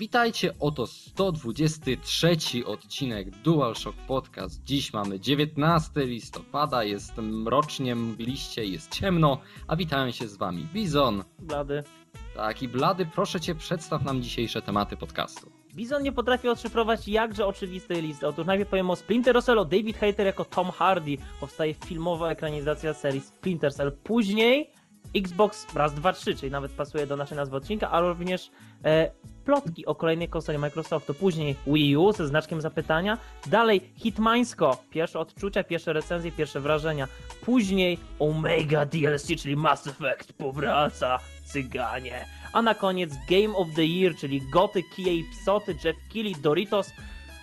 Witajcie, oto 123 odcinek DualShock Podcast. Dziś mamy 19 listopada, jest mrocznie, mgliście, jest ciemno, a witają się z wami Bizon. Blady. Tak, i Blady, proszę cię, przedstaw nam dzisiejsze tematy podcastu. Bizon nie potrafi odszyfrować jakże oczywistej listy. Otóż najpierw powiem o Splinter Cell, o David Hayter jako Tom Hardy. Powstaje filmowa ekranizacja serii Splinter Cell. Później Xbox raz, dwa, trzy, czyli nawet pasuje do naszej nazwy odcinka, ale również e, plotki o kolejnej konsoli Microsoftu. Później Wii U ze znaczkiem zapytania. Dalej Hitmańsko, pierwsze odczucia, pierwsze recenzje, pierwsze wrażenia. Później Omega DLC, czyli Mass Effect powraca, cyganie. A na koniec Game of the Year, czyli Goty, Kije i Psoty, Jeff Keighley, Doritos,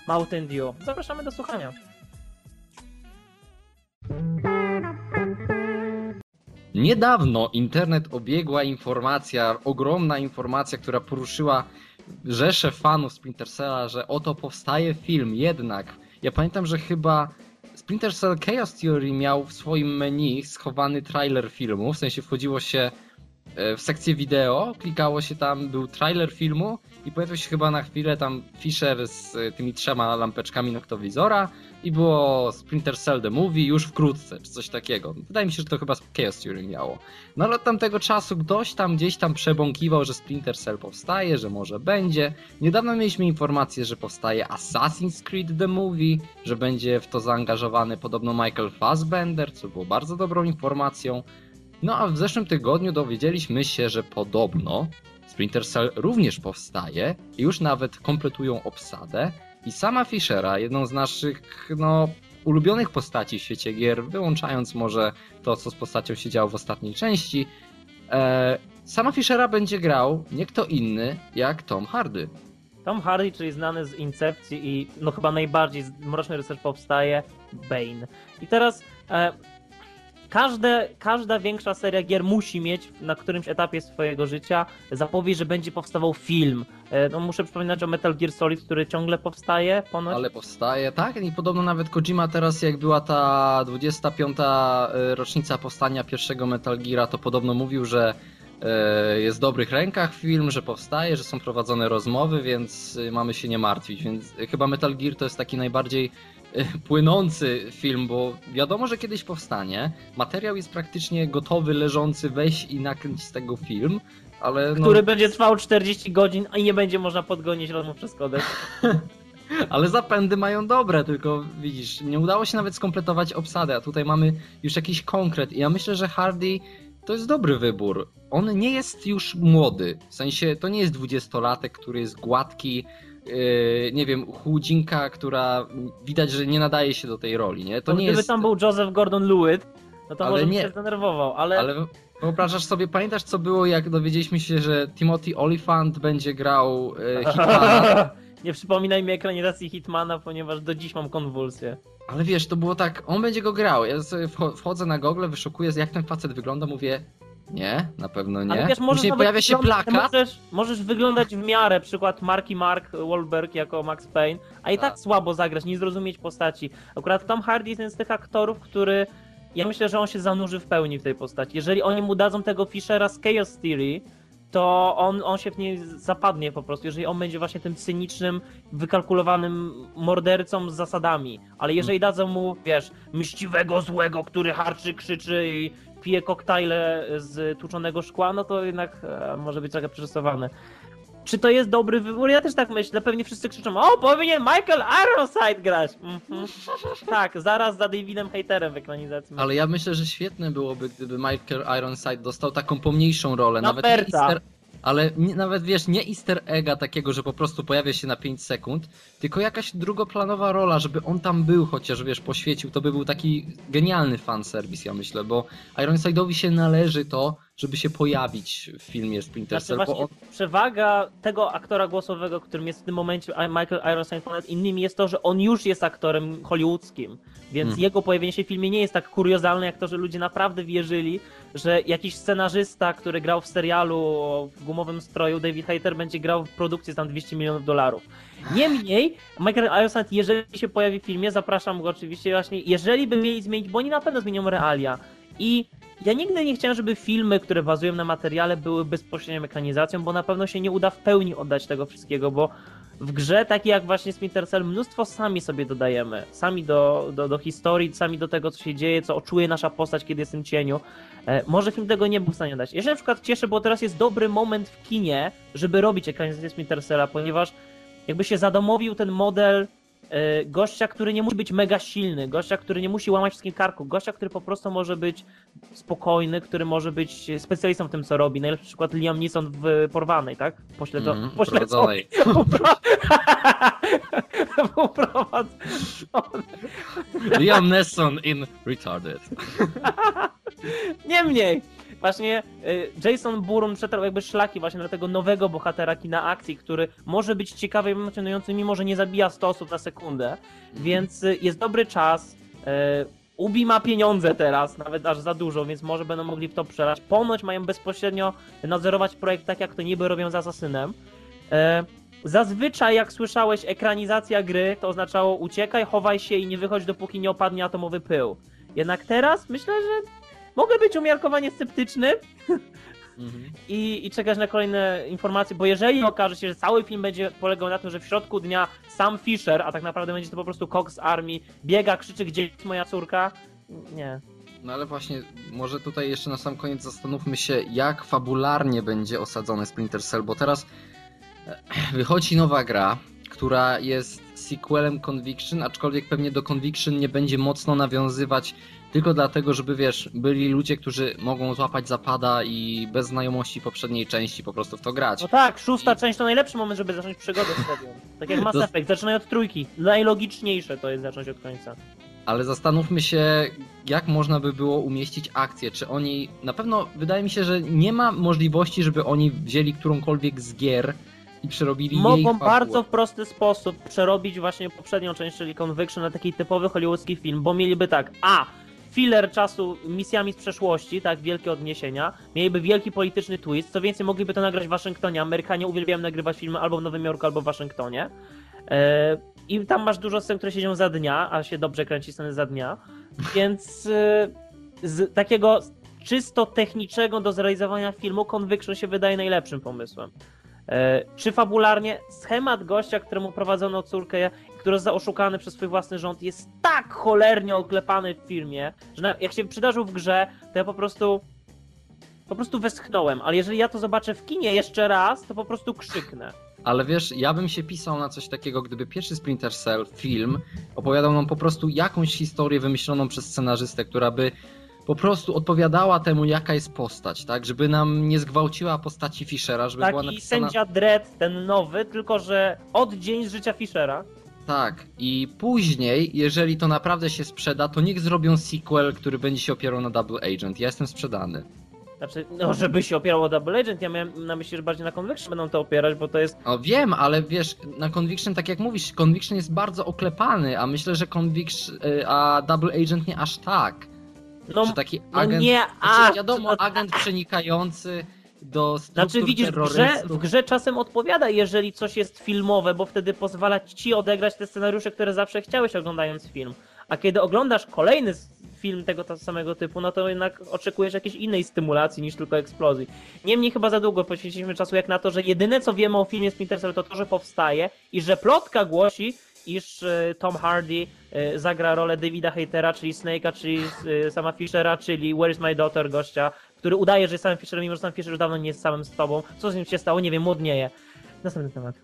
Mountain Dew. Zapraszamy do słuchania. Niedawno internet obiegła informacja, ogromna informacja, która poruszyła rzeszę fanów Splinter Cella, że oto powstaje film. Jednak ja pamiętam, że chyba Splinter Cell Chaos Theory miał w swoim menu schowany trailer filmu, w sensie wchodziło się e, w sekcję wideo, klikało się tam, był trailer filmu i pojawił się chyba na chwilę tam Fisher z e, tymi trzema lampeczkami noktowizora i było Splinter Cell The Movie już wkrótce, czy coś takiego. Wydaje mi się, że to chyba Chaos Theory miało. No ale od tamtego czasu ktoś tam gdzieś tam przebąkiwał, że Splinter Cell powstaje, że może będzie. Niedawno mieliśmy informację, że powstaje Assassin's Creed The Movie, że będzie w to zaangażowany podobno Michael Fassbender, co było bardzo dobrą informacją. No a w zeszłym tygodniu dowiedzieliśmy się, że podobno Splinter Cell również powstaje i już nawet kompletują obsadę. I sama Fischera, jedną z naszych, no, ulubionych postaci w świecie gier, wyłączając może to, co z postacią się działo w ostatniej części, e, sama Fischera będzie grał nie kto inny jak Tom Hardy. Tom Hardy, czyli znany z Incepcji i no chyba najbardziej z Mroczny Rycerz powstaje, Bane. I teraz e, każde, każda większa seria gier musi mieć na którymś etapie swojego życia zapowiedź, że będzie powstawał film. E, no muszę przypominać o Metal Gear Solid, który ciągle powstaje ponoć. Ale powstaje, tak? I podobno nawet Kojima teraz, jak była ta 25. e, rocznica powstania pierwszego Metal Geara, to podobno mówił, że e, jest w dobrych rękach film, że powstaje, że są prowadzone rozmowy, więc mamy się nie martwić. Więc chyba Metal Gear to jest taki najbardziej płynący film, bo wiadomo, że kiedyś powstanie. Materiał jest praktycznie gotowy, leżący, weź i nakręć z tego film. Ale no, który będzie trwał 40 godzin i nie będzie można podgonić rozmów przez kodek. Ale zapędy mają dobre, tylko widzisz, nie udało się nawet skompletować obsady, a tutaj mamy już jakiś konkret. I ja myślę, że Hardy to jest dobry wybór. On nie jest już młody, w sensie to nie jest dwudziestolatek, który jest gładki, nie wiem, chudzinka, która widać, że nie nadaje się do tej roli, nie? To To nie gdyby jest... tam był Joseph Gordon-Lewitt, no to Ale może nie. się zdenerwował, ale... Ale wyobrażasz sobie, pamiętasz co było, jak dowiedzieliśmy się, że Timothy Olyphant będzie grał yy, Hitmana? nie przypominaj mi ekranizacji Hitmana, ponieważ do dziś mam konwulsję. Ale wiesz, to było tak, on będzie go grał. Ja sobie wcho- wchodzę na Google, wyszukuję, jak ten facet wygląda, mówię, nie, na pewno nie. Ale wiesz, możesz Później pojawia się plakat. Możesz, możesz wyglądać w miarę, przykład Marki Mark Wahlberg jako Max Payne, a i tak, Tak. słabo zagrać, nie zrozumieć postaci. Akurat Tom Hardy jest jeden z tych aktorów, który ja myślę, że on się zanurzy w pełni w tej postaci. Jeżeli oni mu dadzą tego Fishera z Chaos Theory, to on, on się w niej zapadnie po prostu, jeżeli on będzie właśnie tym cynicznym, wykalkulowanym mordercą z zasadami. Ale jeżeli dadzą mu, wiesz, mściwego, złego, który harczy, krzyczy i pije koktajle z tłuczonego szkła, no to jednak e, może być trochę przerysowane. Czy to jest dobry wybór? Ja też tak myślę. Pewnie wszyscy krzyczą, o, powinien Michael Ironside grać. Mhm. tak, zaraz za Davidem Haterem w ekranizacji. Ale ja myślę, że świetne byłoby, gdyby Michael Ironside dostał taką pomniejszą rolę. Na nawet nie easter, ale nawet wiesz, nie easter egga takiego, że po prostu pojawia się na 5 sekund, tylko jakaś drugoplanowa rola, żeby on tam był, chociaż wiesz, poświecił. To by był taki genialny fanserwis, ja myślę, bo Ironside'owi się należy to, żeby się pojawić w filmie Splinter Znaczy Cell, właśnie on, przewaga tego aktora głosowego, którym jest w tym momencie Michael Ironside ponad innymi jest to, że on już jest aktorem hollywoodzkim, więc Mhm. jego pojawienie się w filmie nie jest tak kuriozalne jak to, że ludzie naprawdę wierzyli, że jakiś scenarzysta, który grał w serialu w gumowym stroju, David Hayter będzie grał w produkcji za tam 200 milionów dolarów. Niemniej, Michael Ironside, jeżeli się pojawi w filmie, zapraszam go oczywiście właśnie, jeżeli by mieli zmienić, bo oni na pewno zmienią realia i Ja nigdy nie chciałem, żeby filmy, które bazują na materiale, były bezpośrednią ekranizacją, bo na pewno się nie uda w pełni oddać tego wszystkiego, bo w grze, takiej jak właśnie Splinter Cell, mnóstwo sami sobie dodajemy. Sami do, do, do historii, sami do tego, co się dzieje, co oczuje nasza postać, kiedy jest w tym cieniu. E, może film tego nie był w stanie dać. Ja się na przykład cieszę, bo teraz jest dobry moment w kinie, żeby robić ekranizację Splinter Cella, ponieważ jakby się zadomowił ten model gościa, który nie musi być mega silny, gościa, który nie musi łamać wszystkim karku, gościa, który po prostu może być spokojny, który może być specjalistą w tym, co robi. Najlepszy przykład Liam Neeson w Porwanej, tak? Pośledzo... Mhm, Pośledzonej. Liam Neeson in Retarded. Niemniej, właśnie y, Jason Bourne przetarł jakby szlaki właśnie dla tego nowego bohatera kina akcji, który może być ciekawy i emocjonujący, mimo że nie zabija 100 osób na sekundę, więc y, jest dobry czas. y, Ubi ma pieniądze teraz, nawet aż za dużo, więc może będą mogli w to przelać. Ponoć mają bezpośrednio nadzorować projekt tak, jak to niby robią z Asasynem. E, Zazwyczaj, jak słyszałeś, ekranizacja gry to oznaczało uciekaj, chowaj się i nie wychodź, dopóki nie opadnie atomowy pył. Jednak teraz myślę, że mogę być umiarkowanie sceptyczny Mhm. i, i czekać na kolejne informacje, bo jeżeli okaże się, że cały film będzie polegał na tym, że w środku dnia sam Fisher, a tak naprawdę będzie to po prostu Cox Army, biega, krzyczy, gdzie jest moja córka, nie. No ale właśnie, może tutaj jeszcze na sam koniec zastanówmy się, jak fabularnie będzie osadzony Splinter Cell, bo teraz e, wychodzi nowa gra, która jest sequelem Conviction, aczkolwiek pewnie do Conviction nie będzie mocno nawiązywać, tylko dlatego, żeby wiesz, byli ludzie, którzy mogą złapać zapada i bez znajomości poprzedniej części po prostu w to grać. No tak, szósta I- część to najlepszy moment, żeby zacząć przygodę z serią. Tak jak Mass To- Effect, zaczynaj od trójki. Najlogiczniejsze to jest zacząć od końca. Ale zastanówmy się, jak można by było umieścić akcję. Czy oni. Na pewno wydaje mi się, że nie ma możliwości, żeby oni wzięli którąkolwiek z gier i przerobili jej Mogą bardzo w prosty sposób przerobić właśnie poprzednią część, czyli Conviction, na taki typowy hollywoodzki film, bo mieliby tak, a filler czasu misjami z przeszłości, tak, wielkie odniesienia, mieliby wielki polityczny twist, co więcej mogliby to nagrać w Waszyngtonie, Amerykanie uwielbiają nagrywać filmy albo w Nowym Jorku, albo w Waszyngtonie. E, I tam masz dużo scen, które się dzieją za dnia, a się dobrze kręci sceny za dnia, więc e, z takiego czysto technicznego do zrealizowania filmu Conviction się wydaje najlepszym pomysłem. E, Czy fabularnie schemat gościa, któremu prowadzono córkę, który został oszukany przez swój własny rząd, jest tak cholernie oklepany w filmie, że jak się przydarzył w grze, to ja po prostu po prostu westchnąłem, ale jeżeli ja to zobaczę w kinie jeszcze raz, to po prostu krzyknę. Ale wiesz, ja bym się pisał na coś takiego, gdyby pierwszy Splinter Cell film opowiadał nam po prostu jakąś historię wymyśloną przez scenarzystę, która by po prostu odpowiadała temu, jaka jest postać, tak? Żeby nam nie zgwałciła postaci Fishera, żeby była Taki napisana... sędzia Dredd, ten nowy, tylko że od dzień z życia Fishera. Tak, i później, jeżeli to naprawdę się sprzeda, to niech zrobią sequel, który będzie się opierał na Double Agent. Ja jestem sprzedany. Znaczy, no żeby się opierało o Double Agent, ja miałem na myśli, że bardziej na Conviction będą to opierać, bo to jest O, wiem, ale wiesz, na Conviction, tak jak mówisz, Conviction jest bardzo oklepany, a myślę, że Conviction, y, a Double Agent nie aż tak. no, że taki no agent, nie, a znaczy, wiadomo, no, agent przenikający do Znaczy widzisz, w grze, w grze czasem odpowiada, jeżeli coś jest filmowe, bo wtedy pozwala ci odegrać te scenariusze, które zawsze chciałeś oglądając film. A kiedy oglądasz kolejny film tego samego typu, no to jednak oczekujesz jakiejś innej stymulacji niż tylko eksplozji. Niemniej chyba za długo poświęciliśmy czasu jak na to, że jedyne co wiemy o filmie Splinter Cell to to, że powstaje i że plotka głosi, iż e, Tom Hardy e, zagra rolę Davida Hatera, czyli Snake'a, czyli e, sama Fishera, czyli Where is my daughter gościa, który udaje, że jest samym Fisherem, mimo że sam Fisher już dawno nie jest samym z tobą. Co z nim się stało? Nie wiem, młodnieje. Następny temat.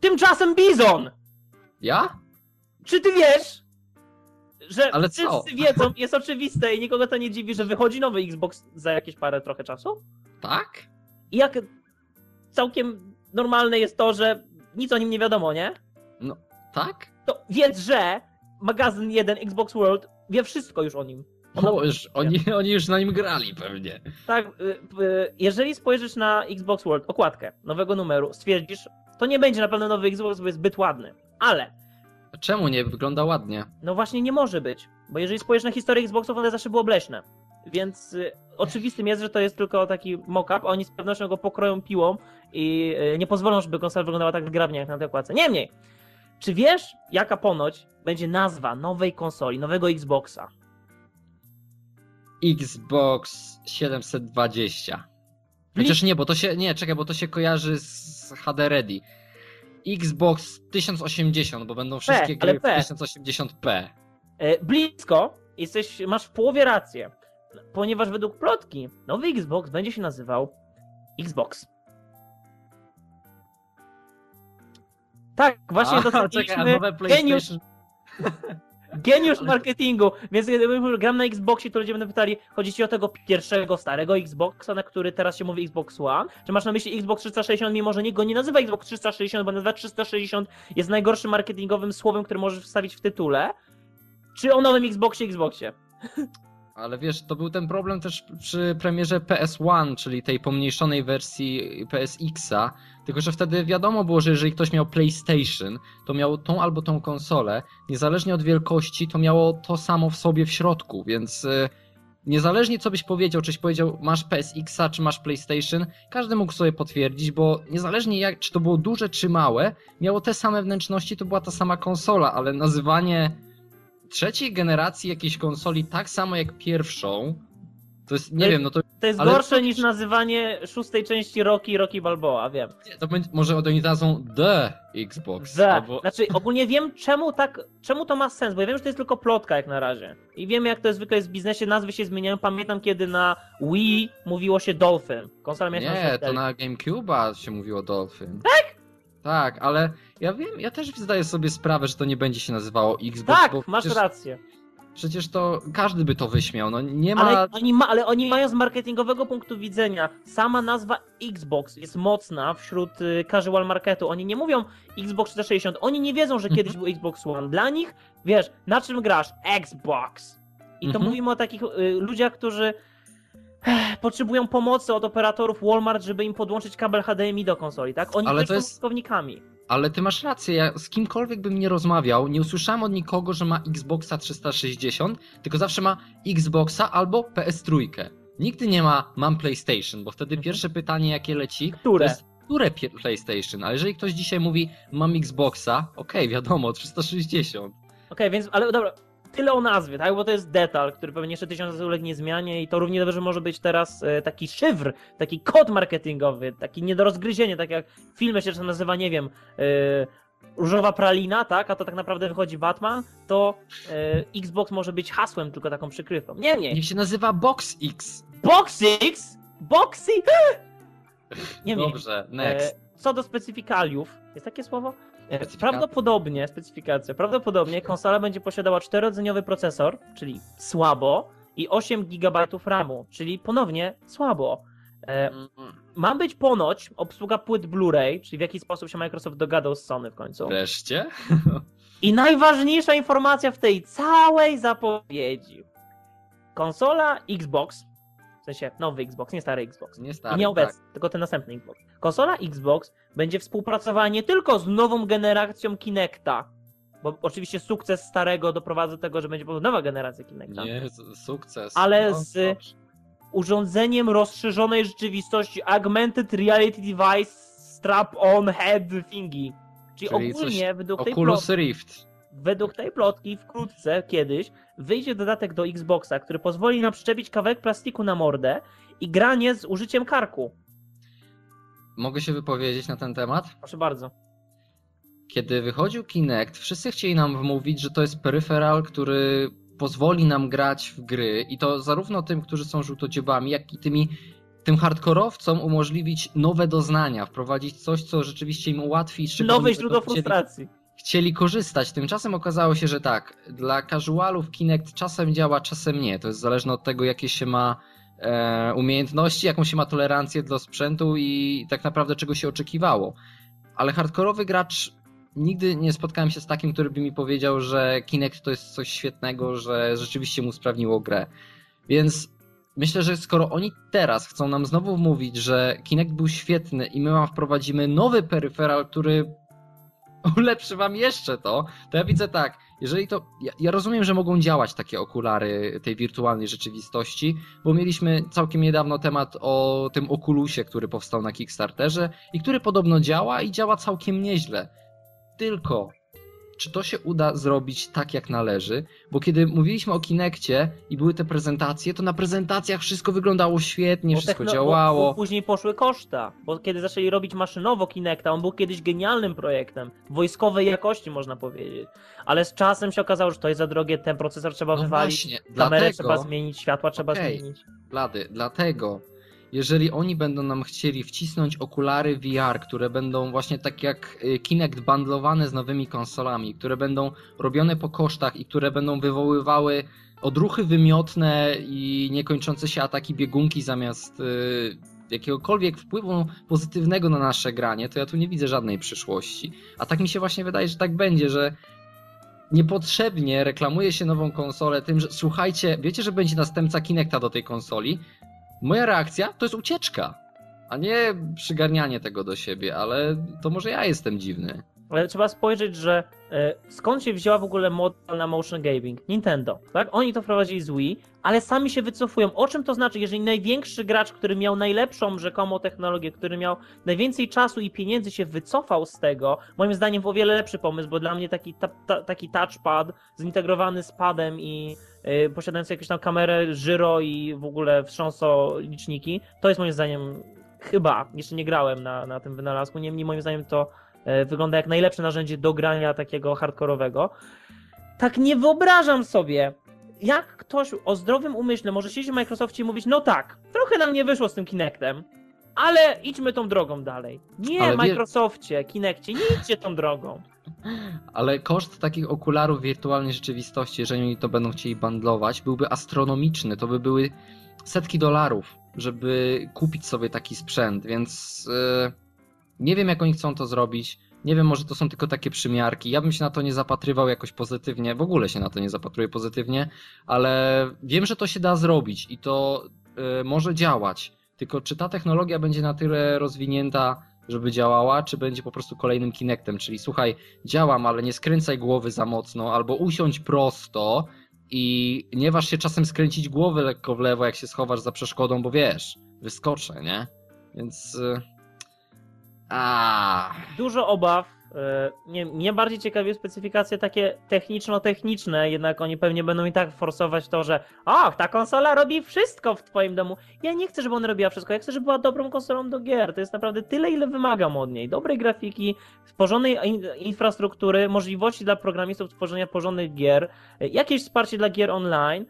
Tymczasem Bizon! Ja? Czy ty wiesz, że Ale co? wszyscy wiedzą, jest oczywiste i nikogo to nie dziwi, że wychodzi nowy Xbox za jakieś parę trochę czasu? Tak? I jak całkiem normalne jest to, że nic o nim nie wiadomo, nie? Tak? To wiedz, że magazyn 1 Xbox World wie wszystko już o nim. O, już, oni, oni już na nim grali pewnie. Tak, y, y, jeżeli spojrzysz na Xbox World, okładkę nowego numeru, stwierdzisz, to nie będzie na pewno nowy Xbox, bo jest zbyt ładny. Ale, Czemu nie? Wygląda ładnie. no właśnie nie może być, bo jeżeli spojrzysz na historię Xboxów, one zawsze było bleśne. Więc y, oczywistym jest, że to jest tylko taki mock-up, oni z pewnością go pokroją piłą i y, nie pozwolą, żeby konsola wyglądała tak zgrabnie jak na tej okładce. Niemniej, Czy wiesz, jaka ponoć będzie nazwa nowej konsoli, nowego Xboxa? Xbox 720. Chociaż nie, bo to się, nie, czekaj, bo to się kojarzy z HD Ready. Xbox 1080, bo będą wszystkie ale gry w P. 1080p. E, blisko, jesteś, masz w połowie rację. Ponieważ według plotki nowy Xbox będzie się nazywał Xbox. Tak, właśnie A, czekaj, docenialiśmy nowe geniusz, geniusz marketingu. Więc gdy gram na Xboxie, to ludzie będą pytali, chodzi ci o tego pierwszego, starego Xboxa, na który teraz się mówi Xbox One? Czy masz na myśli Xbox 360, mimo że nikt go nie nazywa Xbox 360, bo nazwa 360 jest najgorszym marketingowym słowem, które możesz wstawić w tytule? Czy o nowym Xboxie Xboxie? Ale wiesz, to był ten problem też przy premierze PS1, czyli tej pomniejszonej wersji PSX-a, tylko że wtedy wiadomo było, że jeżeli ktoś miał PlayStation, to miał tą albo tą konsolę, niezależnie od wielkości, to miało to samo w sobie w środku, więc y, niezależnie co byś powiedział, czyś powiedział masz PSX-a czy masz PlayStation, każdy mógł sobie potwierdzić, bo niezależnie jak, czy to było duże czy małe, miało te same wnętrzności, to była ta sama konsola, ale nazywanie trzeciej generacji jakiejś konsoli tak samo jak pierwszą, to jest, nie Ale- wiem, no to, To jest Ale gorsze to- niż nazywanie szóstej części Rocky Rocky Balboa, wiem. to będzie, może oni nazwą The Xbox, Za. albo Znaczy, ogólnie wiem, czemu tak, czemu to ma sens, bo ja wiem, że to jest tylko plotka jak na razie. I wiem, jak to zwykle jest w biznesie, nazwy się zmieniają. Pamiętam, kiedy na Wii mówiło się Dolphin. Konsola miała nie, to na GameCube'a się mówiło Dolphin. Tak? Tak, ale ja wiem, ja też zdaję sobie sprawę, że to nie będzie się nazywało Xbox, Tak, masz przecież, rację. przecież to każdy by to wyśmiał, no nie ma... Ale oni, ma, ale oni mają z marketingowego punktu widzenia, sama nazwa Xbox jest mocna wśród y, casual marketu. Oni nie mówią Xbox 360, oni nie wiedzą, że Mhm. kiedyś był Xbox One. Dla nich, wiesz, na czym grasz? Xbox. I to Mhm. mówimy o takich y, ludziach, którzy potrzebują pomocy od operatorów Walmart, żeby im podłączyć kabel HDMI do konsoli, tak? Oni Ale też to są jest- użytkownikami. Ale ty masz rację, ja z kimkolwiek bym nie rozmawiał, nie usłyszałem od nikogo, że ma Xboxa 360, tylko zawsze ma Xboxa albo PS3. Nigdy nie ma mam PlayStation, bo wtedy Mhm. pierwsze pytanie jakie leci, Które? to jest które PlayStation, ale jeżeli ktoś dzisiaj mówi mam Xboxa, okej, wiadomo, 360. Okej, więc, ale dobra, tyle o nazwie, tak? Bo to jest detal, który pewnie jeszcze tysiąc razy ulegnie zmianie i to równie dobrze może być teraz e, taki szywr, taki kod marketingowy, taki nie do rozgryzienia, tak jak w filmie się nazywa, nie wiem, e, różowa pralina, tak? A to tak naprawdę wychodzi Batman, to e, Xbox może być hasłem, tylko taką przykrywką. Niemniej, Niech się nazywa Box X. Boxix! Boxy! Niemniej, Dobrze, next. Co do specyfikaliów, jest takie słowo? E, Prawdopodobnie, specyfikacja, prawdopodobnie konsola będzie posiadała czterodzeniowy procesor, czyli słabo, i 8 GB RAMu, czyli ponownie słabo. E, Ma być ponoć obsługa płyt Blu-ray, czyli w jaki sposób się Microsoft dogadał z Sony w końcu. Wreszcie? I najważniejsza informacja w tej całej zapowiedzi. Konsola Xbox, sensie nowy Xbox, nie stary Xbox, Nie i stary, nie tak. obecny, tylko ten następny Xbox. Konsola Xbox będzie współpracowała nie tylko z nową generacją Kinecta, bo oczywiście sukces starego doprowadza do tego, że będzie nowa generacja Kinecta. Nie, sukces. Ale No, z- dobrze. Urządzeniem rozszerzonej rzeczywistości Augmented Reality Device Strap-on Head Thingy. Czyli, Czyli ogólnie według tej, Oculus Rift. Według tej plotki wkrótce, kiedyś, wyjdzie dodatek do Xboxa, który pozwoli nam przyczepić kawałek plastiku na mordę i granie z użyciem karku. Mogę się wypowiedzieć na ten temat? Proszę bardzo. Kiedy wychodził Kinect, wszyscy chcieli nam wmówić, że to jest peryferal, który pozwoli nam grać w gry i to zarówno tym, którzy są żółtodziobami, jak i tymi tym hardkorowcom umożliwić nowe doznania, wprowadzić coś, co rzeczywiście im ułatwi, Nowe źródło frustracji. Chcieli korzystać. Tymczasem okazało się, że tak, dla casualów Kinect czasem działa, czasem nie. To jest zależne od tego, jakie się ma e, umiejętności, jaką się ma tolerancję do sprzętu i tak naprawdę czego się oczekiwało. Ale hardkorowy gracz nigdy nie spotkałem się z takim, który by mi powiedział, że Kinect to jest coś świetnego, że rzeczywiście mu usprawniło grę. Więc myślę, że skoro oni teraz chcą nam znowu mówić, że Kinect był świetny i my wam wprowadzimy nowy peryferal, który ulepszy wam jeszcze to, to ja widzę tak, jeżeli to, ja, ja rozumiem, że mogą działać takie okulary tej wirtualnej rzeczywistości, bo mieliśmy całkiem niedawno temat o tym Oculusie, który powstał na Kickstarterze i który podobno działa i działa całkiem nieźle. Tylko czy to się uda zrobić tak jak należy, bo kiedy mówiliśmy o Kinekcie i były te prezentacje, to na prezentacjach wszystko wyglądało świetnie, Bo wszystko techno- działało. Bo, później poszły koszta, bo kiedy zaczęli robić maszynowo Kinecta, on był kiedyś genialnym projektem, wojskowej jakości można powiedzieć, ale z czasem się okazało, że to jest za drogie, ten procesor trzeba No wywalić, właśnie, kamerę dlatego, trzeba zmienić, światła trzeba Okej. zmienić. Blady, dlatego, jeżeli oni będą nam chcieli wcisnąć okulary VR, które będą właśnie tak jak y, Kinect bundlowane z nowymi konsolami, które będą robione po kosztach i które będą wywoływały odruchy wymiotne i niekończące się ataki biegunki zamiast y, jakiegokolwiek wpływu pozytywnego na nasze granie, to ja tu nie widzę żadnej przyszłości. A tak mi się właśnie wydaje, że tak będzie, że niepotrzebnie reklamuje się nową konsolę tym, że słuchajcie, wiecie, że będzie następca Kinecta do tej konsoli? Moja reakcja to jest ucieczka, a nie przygarnianie tego do siebie, ale to może ja jestem dziwny. Ale trzeba spojrzeć, że e, skąd się wzięła w ogóle moda na motion gaming? Nintendo, tak? Oni to wprowadzili z Wii, ale sami się wycofują. O czym to znaczy, jeżeli największy gracz, który miał najlepszą rzekomo technologię, który miał najwięcej czasu i pieniędzy się wycofał z tego, moim zdaniem o wiele lepszy pomysł, bo dla mnie taki, ta, ta, taki touchpad zintegrowany z padem i e, posiadający jakąś tam kamerę żyro i w ogóle wstrząso liczniki, to jest moim zdaniem chyba, jeszcze nie grałem na, na tym wynalazku, niemniej moim zdaniem to e, wygląda jak najlepsze narzędzie do grania takiego hardkorowego. Tak nie wyobrażam sobie, jak ktoś o zdrowym umyśle może siedzieć w Microsoftie i mówić, no tak, trochę nam nie wyszło z tym Kinectem, ale idźmy tą drogą dalej. Nie, Ale Microsoftie, Kinectie, nie idźcie tą drogą. Ale koszt takich okularów wirtualnej rzeczywistości, jeżeli oni to będą chcieli bundlować, byłby astronomiczny. To by były setki dolarów, żeby kupić sobie taki sprzęt, więc e, nie wiem, jak oni chcą to zrobić. Nie wiem, może to są tylko takie przymiarki. Ja bym się na to nie zapatrywał jakoś pozytywnie, w ogóle się na to nie zapatruję pozytywnie, ale wiem, że to się da zrobić i to e, może działać. Tylko czy ta technologia będzie na tyle rozwinięta, żeby działała, czy będzie po prostu kolejnym Kinectem, czyli słuchaj, działam, ale nie skręcaj głowy za mocno, albo usiądź prosto i nie waż się czasem skręcić głowy lekko w lewo, jak się schowasz za przeszkodą, bo wiesz, wyskoczę, nie? Więc... y, A, Dużo obaw. E, Nie, mnie bardziej ciekawi specyfikacje takie techniczno-techniczne, jednak oni pewnie będą i tak forsować to, że ach, ta konsola robi wszystko w twoim domu. Ja nie chcę, żeby ona robiła wszystko, ja chcę, żeby była dobrą konsolą do gier. To jest naprawdę tyle, ile wymagam od niej. Dobrej grafiki, porządnej in- infrastruktury, możliwości dla programistów tworzenia porządnych gier, jakieś wsparcie dla gier online.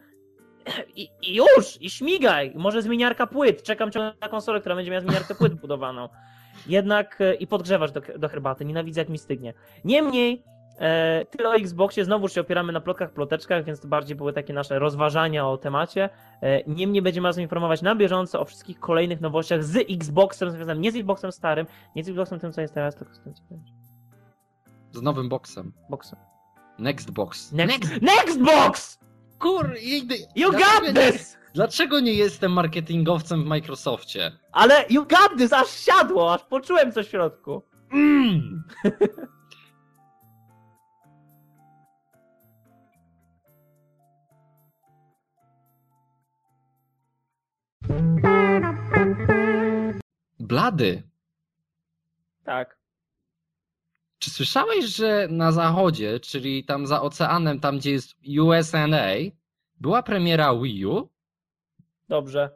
I, I już! I śmigaj! Może zmieniarka płyt. Czekam ciągle na konsolę, która będzie miała zmieniarkę płyt budowaną. Jednak e, i podgrzewać do, do herbaty. Nienawidzę jak mi stygnie. Niemniej, e, tyle o Xboxie. Znowu się opieramy na plotkach, ploteczkach, więc to bardziej były takie nasze rozważania o temacie. E, niemniej będziemy was informować na bieżąco o wszystkich kolejnych nowościach z Xboxem związanym. Nie z Xboxem starym, nie z Xboxem tym, co jest teraz, tylko z tym, co będzie. z nowym boxem. Boxem. Next box. Next, Next box! Kur... idę- You got this! Dlaczego nie jestem marketingowcem w Microsoftie? Ale you got this! Aż siadło, aż poczułem coś w środku. Mm. Blady, Tak. czy słyszałeś, że na zachodzie, czyli tam za oceanem, tam gdzie jest USA, była premiera Wii U? Dobrze.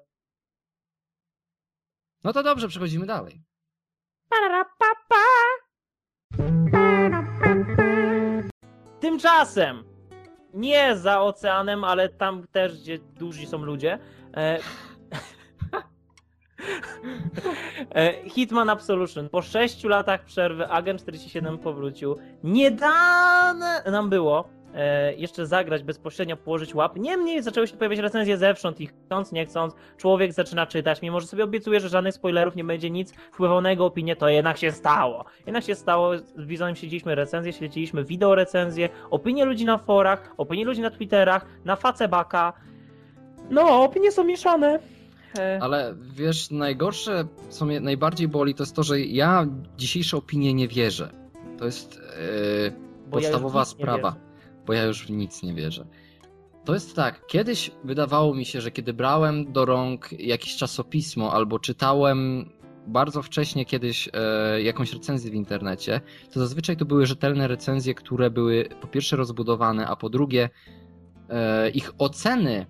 No to dobrze, przechodzimy dalej. Tymczasem, nie za oceanem, ale tam też, gdzie duzi są ludzie, e... e, Hitman Absolution. Po 6 latach przerwy Agent 47 powrócił. Nie dane nam było jeszcze zagrać bezpośrednio, położyć łap. Niemniej zaczęły się pojawiać recenzje zewsząd i chcąc, nie chcąc, człowiek zaczyna czytać, mimo że sobie obiecuje, że żadnych spoilerów nie będzie nic wpływało na jego opinię, to jednak się stało. Jednak się stało, z Wizonem śledziliśmy recenzje, śledziliśmy wideo recenzje, opinie ludzi na forach, opinie ludzi na Twitterach, na Facebaka. No, opinie są mieszane. E, Ale wiesz, najgorsze, co mnie najbardziej boli, to jest to, że ja dzisiejsze opinie nie wierzę. To jest yy, ja podstawowa nie sprawa. Bo ja już w nic nie wierzę. To jest tak, kiedyś wydawało mi się, że kiedy brałem do rąk jakieś czasopismo albo czytałem bardzo wcześnie kiedyś e, jakąś recenzję w internecie, to zazwyczaj to były rzetelne recenzje, które były po pierwsze rozbudowane, a po drugie e, ich oceny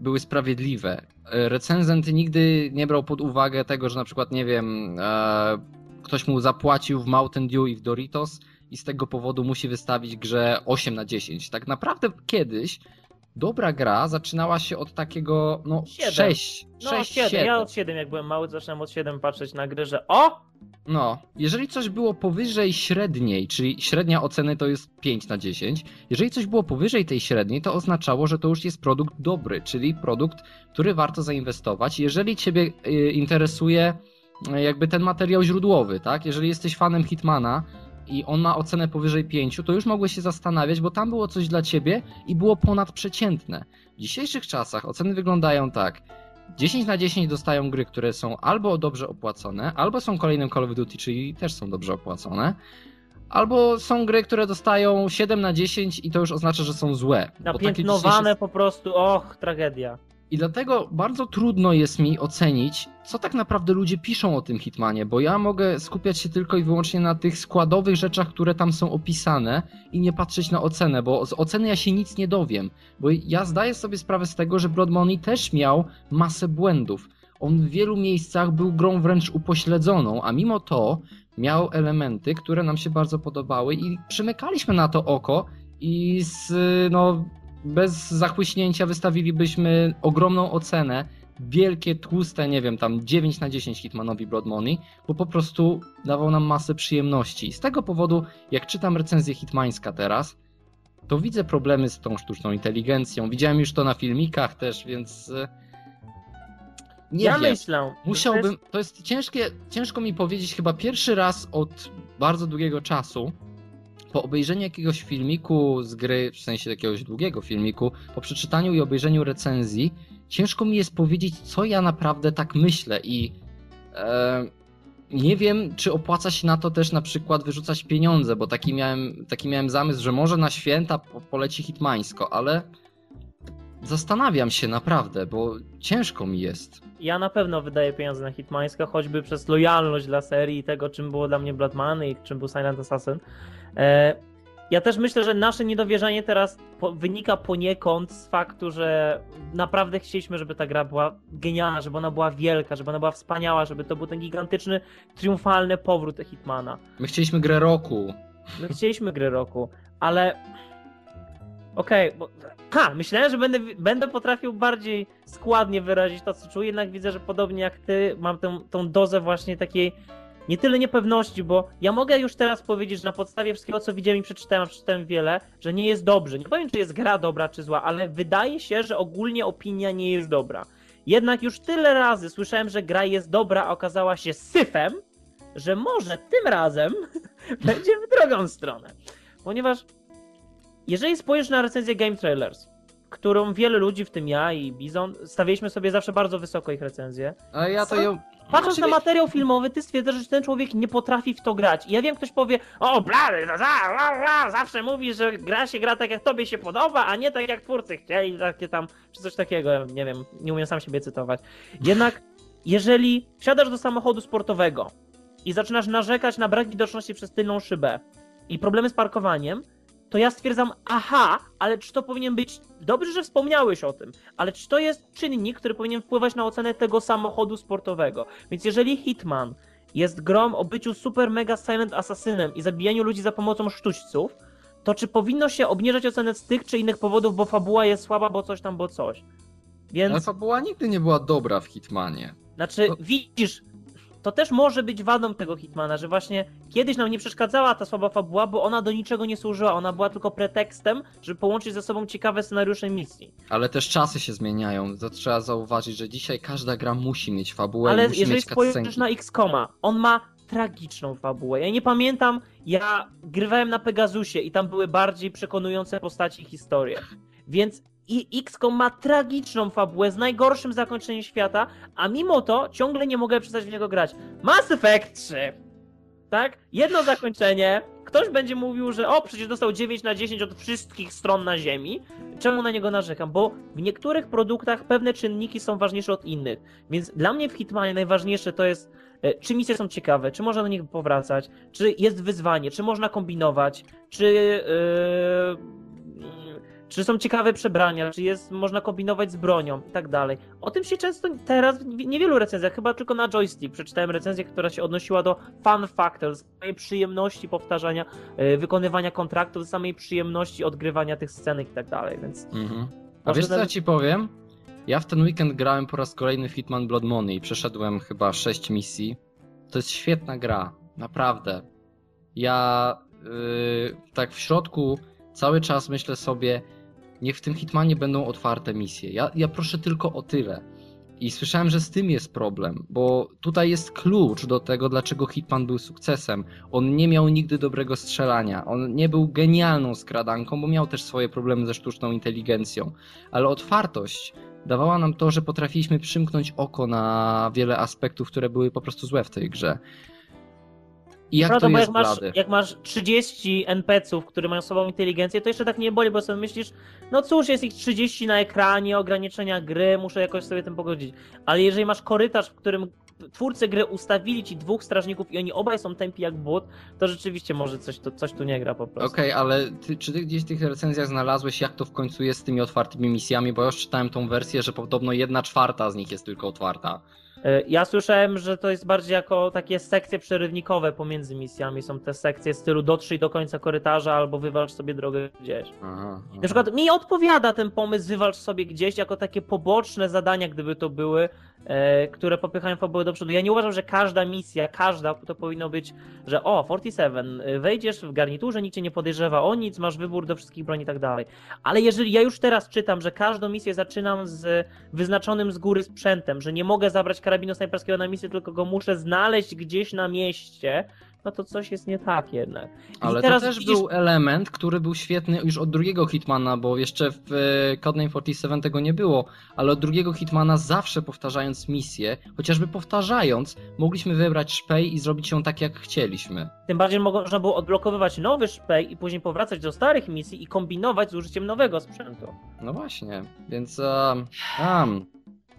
były sprawiedliwe. E, Recenzent nigdy nie brał pod uwagę tego, że na przykład, nie wiem, e, ktoś mu zapłacił w Mountain Dew i w Doritos i z tego powodu musi wystawić grze 8 na 10. Tak naprawdę kiedyś dobra gra zaczynała się od takiego, no, Siedem. 6, No 6 7. 7. Ja od 7 jak byłem mały, zacząłem od 7 patrzeć na gry, że o! No, jeżeli coś było powyżej średniej, czyli średnia oceny to jest 5 na 10, jeżeli coś było powyżej tej średniej, to oznaczało, że to już jest produkt dobry, czyli produkt, który warto zainwestować. Jeżeli Ciebie y, interesuje y, jakby ten materiał źródłowy, tak? Jeżeli jesteś fanem Hitmana i on ma ocenę powyżej 5, to już mogłeś się zastanawiać, bo tam było coś dla Ciebie i było ponadprzeciętne. W dzisiejszych czasach oceny wyglądają tak. 10 na 10 dostają gry, które są albo dobrze opłacone, albo są kolejnym Call of Duty, czyli też są dobrze opłacone, albo są gry, które dostają 7 na 10 i to już oznacza, że są złe. Bo takie Napiętnowane dzisiejsze- po prostu, och, tragedia. I dlatego bardzo trudno jest mi ocenić, co tak naprawdę ludzie piszą o tym Hitmanie, bo ja mogę skupiać się tylko i wyłącznie na tych składowych rzeczach, które tam są opisane i nie patrzeć na ocenę, bo z oceny ja się nic nie dowiem, bo ja zdaję sobie sprawę z tego, że Blood Money też miał masę błędów. On w wielu miejscach był grą wręcz upośledzoną, a mimo to miał elementy, które nam się bardzo podobały i przymykaliśmy na to oko i z, no, bez zachłyśnięcia wystawilibyśmy ogromną ocenę, wielkie, tłuste, nie wiem, tam 9 na 10 Hitmanowi Blood Money, bo po prostu dawał nam masę przyjemności. I z tego powodu, jak czytam recenzję hitmańska teraz, to widzę problemy z tą sztuczną inteligencją. Widziałem już to na filmikach też, więc e, nie ja wiem. myślę. Musiałbym, to jest ciężkie, ciężko mi powiedzieć chyba pierwszy raz od bardzo długiego czasu, po obejrzeniu jakiegoś filmiku z gry, w sensie jakiegoś długiego filmiku, po przeczytaniu i obejrzeniu recenzji, ciężko mi jest powiedzieć, co ja naprawdę tak myślę i e, nie wiem, czy opłaca się na to też na przykład wyrzucać pieniądze, bo taki miałem, taki miałem zamysł, że może na święta po, poleci hitmańsko, ale zastanawiam się naprawdę, bo ciężko mi jest. Ja na pewno wydaję pieniądze na Hitmańska, choćby przez lojalność dla serii i tego, czym było dla mnie Blood Money i czym był Silent Assassin. E, ja też myślę, że nasze niedowierzanie teraz po, wynika poniekąd z faktu, że naprawdę chcieliśmy, żeby ta gra była genialna, żeby ona była wielka, żeby ona była wspaniała, żeby to był ten gigantyczny, triumfalny powrót Hitmana. My chcieliśmy grę roku. My chcieliśmy gry roku, ale. Okej, bo. Ha! Myślałem, że będę, będę potrafił bardziej składnie wyrazić to, co czuję, jednak widzę, że podobnie jak ty, mam tę, tą dozę właśnie takiej. Nie tyle niepewności, bo ja mogę już teraz powiedzieć, że na podstawie wszystkiego, co widziałem i przeczytałem, przeczytałem wiele, że nie jest dobrze. Nie powiem, czy jest gra dobra, czy zła, ale wydaje się, że ogólnie opinia nie jest dobra. Jednak już tyle razy słyszałem, że gra jest dobra, a okazała się syfem, że może tym razem będzie w drugą stronę. Ponieważ jeżeli spojrzysz na recenzję Game Trailers, którą wiele ludzi, w tym ja i Bizon, stawialiśmy sobie zawsze bardzo wysoko ich recenzję. A ja to ją. Patrząc na materiał filmowy, ty stwierdzasz, że ten człowiek nie potrafi w to grać. I ja wiem, ktoś powie, o blady, no, za, za, za, zawsze mówi, że gra się gra tak, jak tobie się podoba, a nie tak, jak twórcy chcieli, takie tam, czy coś takiego, nie wiem, nie umiem sam siebie cytować. Jednak, jeżeli wsiadasz do samochodu sportowego i zaczynasz narzekać na brak widoczności przez tylną szybę i problemy z parkowaniem, to ja stwierdzam, aha, ale czy to powinien być, dobrze, że wspomniałeś o tym, ale czy to jest czynnik, który powinien wpływać na ocenę tego samochodu sportowego? Więc jeżeli Hitman jest grą o byciu super mega silent asasynem i zabijaniu ludzi za pomocą sztućców, to czy powinno się obniżać ocenę z tych czy innych powodów, bo fabuła jest słaba, bo coś tam, bo coś? Więc... Ale fabuła nigdy nie była dobra w Hitmanie. Znaczy, To- widzisz, to też może być wadą tego Hitmana, że właśnie kiedyś nam nie przeszkadzała ta słaba fabuła, bo ona do niczego nie służyła. Ona była tylko pretekstem, żeby połączyć ze sobą ciekawe scenariusze misji. Ale też czasy się zmieniają. To trzeba zauważyć, że dzisiaj każda gra musi mieć fabułę Ale musi jeżeli spojrzysz na X-Koma, on ma tragiczną fabułę. Ja nie pamiętam, ja grywałem na Pegasusie i tam były bardziej przekonujące postaci i historie. Więc i XCOM ma tragiczną fabułę z najgorszym zakończeniem świata, a mimo to ciągle nie mogę przestać w niego grać. Mass Effect 3! Tak? Jedno zakończenie, ktoś będzie mówił, że o, przecież dostał 9 na 10 od wszystkich stron na ziemi, czemu na niego narzekam? Bo w niektórych produktach pewne czynniki są ważniejsze od innych. Więc dla mnie w Hitmanie najważniejsze to jest, e, czy misje są ciekawe, czy można do nich powracać, czy jest wyzwanie, czy można kombinować, czy. Yy, czy są ciekawe przebrania, czy jest, można kombinować z bronią i tak dalej. O tym się często teraz w niewielu recenzjach, chyba tylko na joystick, przeczytałem recenzję, która się odnosiła do fun factor, samej przyjemności powtarzania, yy, wykonywania kontraktu, do samej przyjemności odgrywania tych scenek i tak dalej, więc... Mhm. A wiesz co ja ci powiem? Ja w ten weekend grałem po raz kolejny Hitman Blood Money i przeszedłem chyba 6 misji. To jest świetna gra, naprawdę. Ja yy, tak w środku cały czas myślę sobie, niech w tym Hitmanie będą otwarte misje. Ja, ja proszę tylko o tyle. I słyszałem, że z tym jest problem, bo tutaj jest klucz do tego, dlaczego Hitman był sukcesem. On nie miał nigdy dobrego strzelania, on nie był genialną skradanką, bo miał też swoje problemy ze sztuczną inteligencją, ale otwartość dawała nam to, że potrafiliśmy przymknąć oko na wiele aspektów, które były po prostu złe w tej grze. I jak Prawda, to bo jest jak masz, blady? jak masz 30 NPC-ów, które mają słabą inteligencję, to jeszcze tak nie boli, bo sobie myślisz, no cóż, jest ich 30 na ekranie, ograniczenia gry, muszę jakoś sobie tym pogodzić. Ale jeżeli masz korytarz, w którym twórcy gry ustawili ci dwóch strażników i oni obaj są tępi jak but, to rzeczywiście może coś, to, coś tu nie gra po prostu. Okej, ale ty, czy ty gdzieś w tych recenzjach znalazłeś, jak to w końcu jest z tymi otwartymi misjami? Bo ja już czytałem tą wersję, że podobno jedna czwarta z nich jest tylko otwarta. E, Ja słyszałem, że to jest bardziej jako takie sekcje przerywnikowe pomiędzy misjami. Są te sekcje stylu dotrzyj do końca korytarza albo wywalcz sobie drogę gdzieś. Aha, Na przykład mi odpowiada ten pomysł wywalcz sobie gdzieś jako takie poboczne zadania, gdyby to były, które popychają fabułę do przodu. Ja nie uważam, że każda misja, każda to powinno być, że o, 47, e, wejdziesz w garniturze, nikt cię nie podejrzewa o nic, masz wybór do wszystkich broni i tak dalej. Ale jeżeli ja już teraz czytam, że każdą misję zaczynam z wyznaczonym z góry sprzętem, że nie mogę zabrać karabinu snajperskiego na misję, tylko go muszę znaleźć gdzieś na mieście, no to coś jest nie tak jednak. I Ale teraz to też widzisz- był element, który był świetny już od drugiego Hitmana, bo jeszcze w e, Codename 47 tego nie było, ale od drugiego Hitmana zawsze powtarzając misję, chociażby powtarzając, mogliśmy wybrać szpej i zrobić ją tak jak chcieliśmy. Tym bardziej można było odblokowywać nowy szpej i później powracać do starych misji i kombinować z użyciem nowego sprzętu. No właśnie, więc um, um,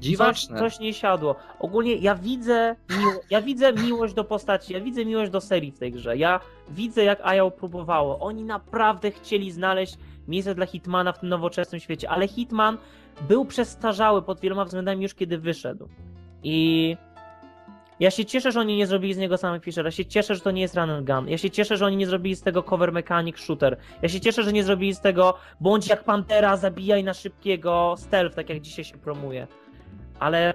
dziwaczne. coś nie siadło. Ogólnie ja widzę, miło, ja widzę miłość do postaci, ja widzę miłość do serii w tej grze. Ja widzę jak Aja próbowało. Oni naprawdę chcieli znaleźć miejsce dla Hitmana w tym nowoczesnym świecie, ale Hitman był przestarzały pod wieloma względami już kiedy wyszedł. I ja się cieszę, że oni nie zrobili z niego samych Fisher. Ja się cieszę, że to nie jest run and gun. Ja się cieszę, że oni nie zrobili z tego cover mechanic shooter. Ja się cieszę, że nie zrobili z tego bądź jak Pantera, zabijaj na szybkiego stealth, tak jak dzisiaj się promuje. Ale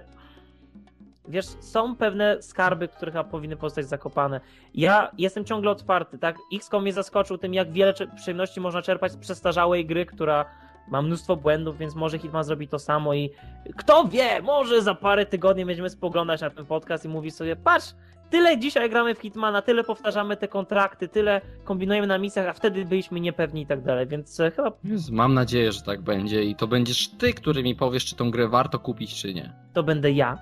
wiesz, są pewne skarby, które powinny pozostać zakopane. Ja jestem ciągle otwarty, tak? XCOM mnie zaskoczył tym, jak wiele przyjemności można czerpać z przestarzałej gry, która ma mnóstwo błędów, więc może Hitman zrobi to samo i kto wie, może za parę tygodni będziemy spoglądać na ten podcast i mówić sobie, patrz, tyle dzisiaj gramy w Hitmana, tyle powtarzamy te kontrakty, tyle kombinujemy na misjach, a wtedy byliśmy niepewni i tak dalej, więc e, chyba Jezu, Mam nadzieję, że tak będzie i to będziesz ty, który mi powiesz, czy tą grę warto kupić, czy nie. to będę ja.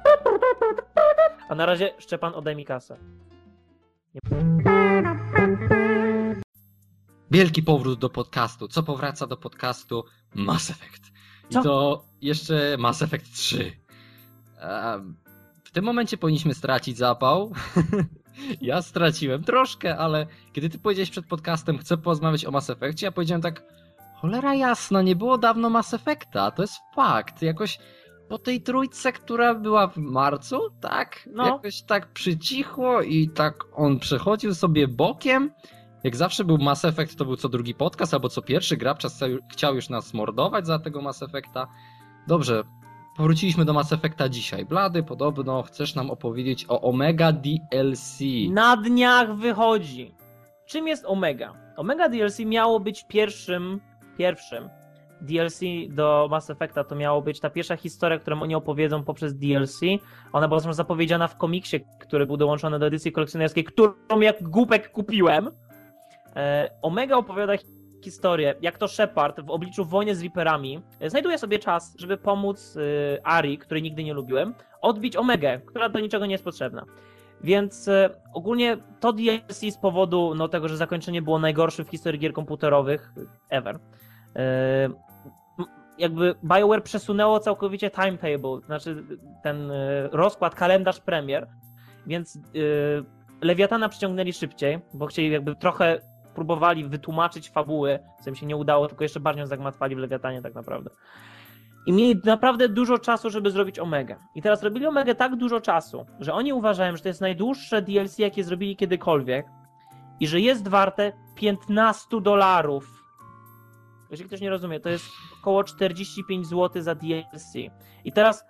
A na razie Szczepan odej mi kasę. Wielki powrót do podcastu. Co powraca do podcastu? Mass Effect. I Co? to jeszcze Mass Effect 3. Em, W tym momencie powinniśmy stracić zapał. ja straciłem troszkę, ale kiedy ty powiedziałeś przed podcastem, chcę porozmawiać o Mass Effectie, ja powiedziałem tak, cholera jasna, nie było dawno Mass Effecta, to jest fakt. Jakoś po tej trójce, która była w marcu, tak? No. Jakoś tak przycichło i tak on przechodził sobie bokiem. Jak zawsze był Mass Effect, to był co drugi podcast, albo co pierwszy gracz chciał już nas mordować za tego Mass Effecta. Dobrze, powróciliśmy do Mass Effecta dzisiaj. Blady, podobno chcesz nam opowiedzieć o Omega DLC. Na dniach wychodzi. Czym jest Omega? Omega DLC miało być pierwszym, pierwszym DLC do Mass Effecta. To miało być ta pierwsza historia, którą oni opowiedzą poprzez DLC. Ona była zapowiedziana w komiksie, który był dołączony do edycji kolekcjonerskiej, którą jak głupek kupiłem. E, Omega opowiada historię, jak to Shepard w obliczu wojny z Reaperami e, znajduje sobie czas, żeby pomóc e, Ari, której nigdy nie lubiłem, odbić Omegę, która do niczego nie jest potrzebna. Więc e, ogólnie to DLC z powodu no, tego, że zakończenie było najgorsze w historii gier komputerowych ever. Jakby BioWare przesunęło całkowicie timetable, znaczy ten rozkład, kalendarz premier, więc Lewiatana przyciągnęli szybciej, bo chcieli jakby trochę próbowali wytłumaczyć fabuły, co im się nie udało, tylko jeszcze bardziej zagmatwali w Lewiatanie tak naprawdę. I mieli naprawdę dużo czasu, żeby zrobić Omega. I teraz robili Omega tak dużo czasu, że oni uważają, że to jest najdłuższe DLC, jakie zrobili kiedykolwiek i że jest warte 15 dolarów. Jeżeli ktoś nie rozumie, to jest około 45 zł za DLC. I teraz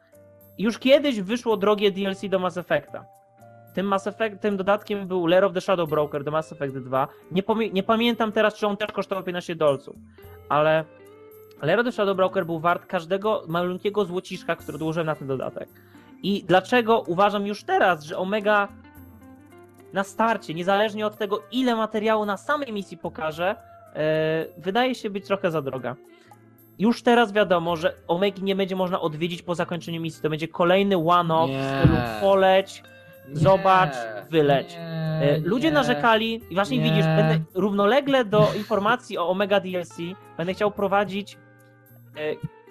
już kiedyś wyszło drogie DLC do Mass Effecta. Tym, Mass Effect, tym dodatkiem był Lair of the Shadow Broker do Mass Effect 2. Nie, nie pamiętam teraz, czy on też kosztował 15 dolców, ale Lair of the Shadow Broker był wart każdego malutkiego złociszka, który dołożyłem na ten dodatek. I dlaczego uważam już teraz, że Omega na starcie, niezależnie od tego, ile materiału na samej misji pokaże, e, wydaje się być trochę za droga. Już teraz wiadomo, że Omegi nie będzie można odwiedzić po zakończeniu misji. To będzie kolejny one-off w stylu poleć, Zobacz, wyleć. Nie, E, Ludzie nie. narzekali, i właśnie Nie. widzisz, będę równolegle do informacji o Omega DLC będę chciał prowadzić e,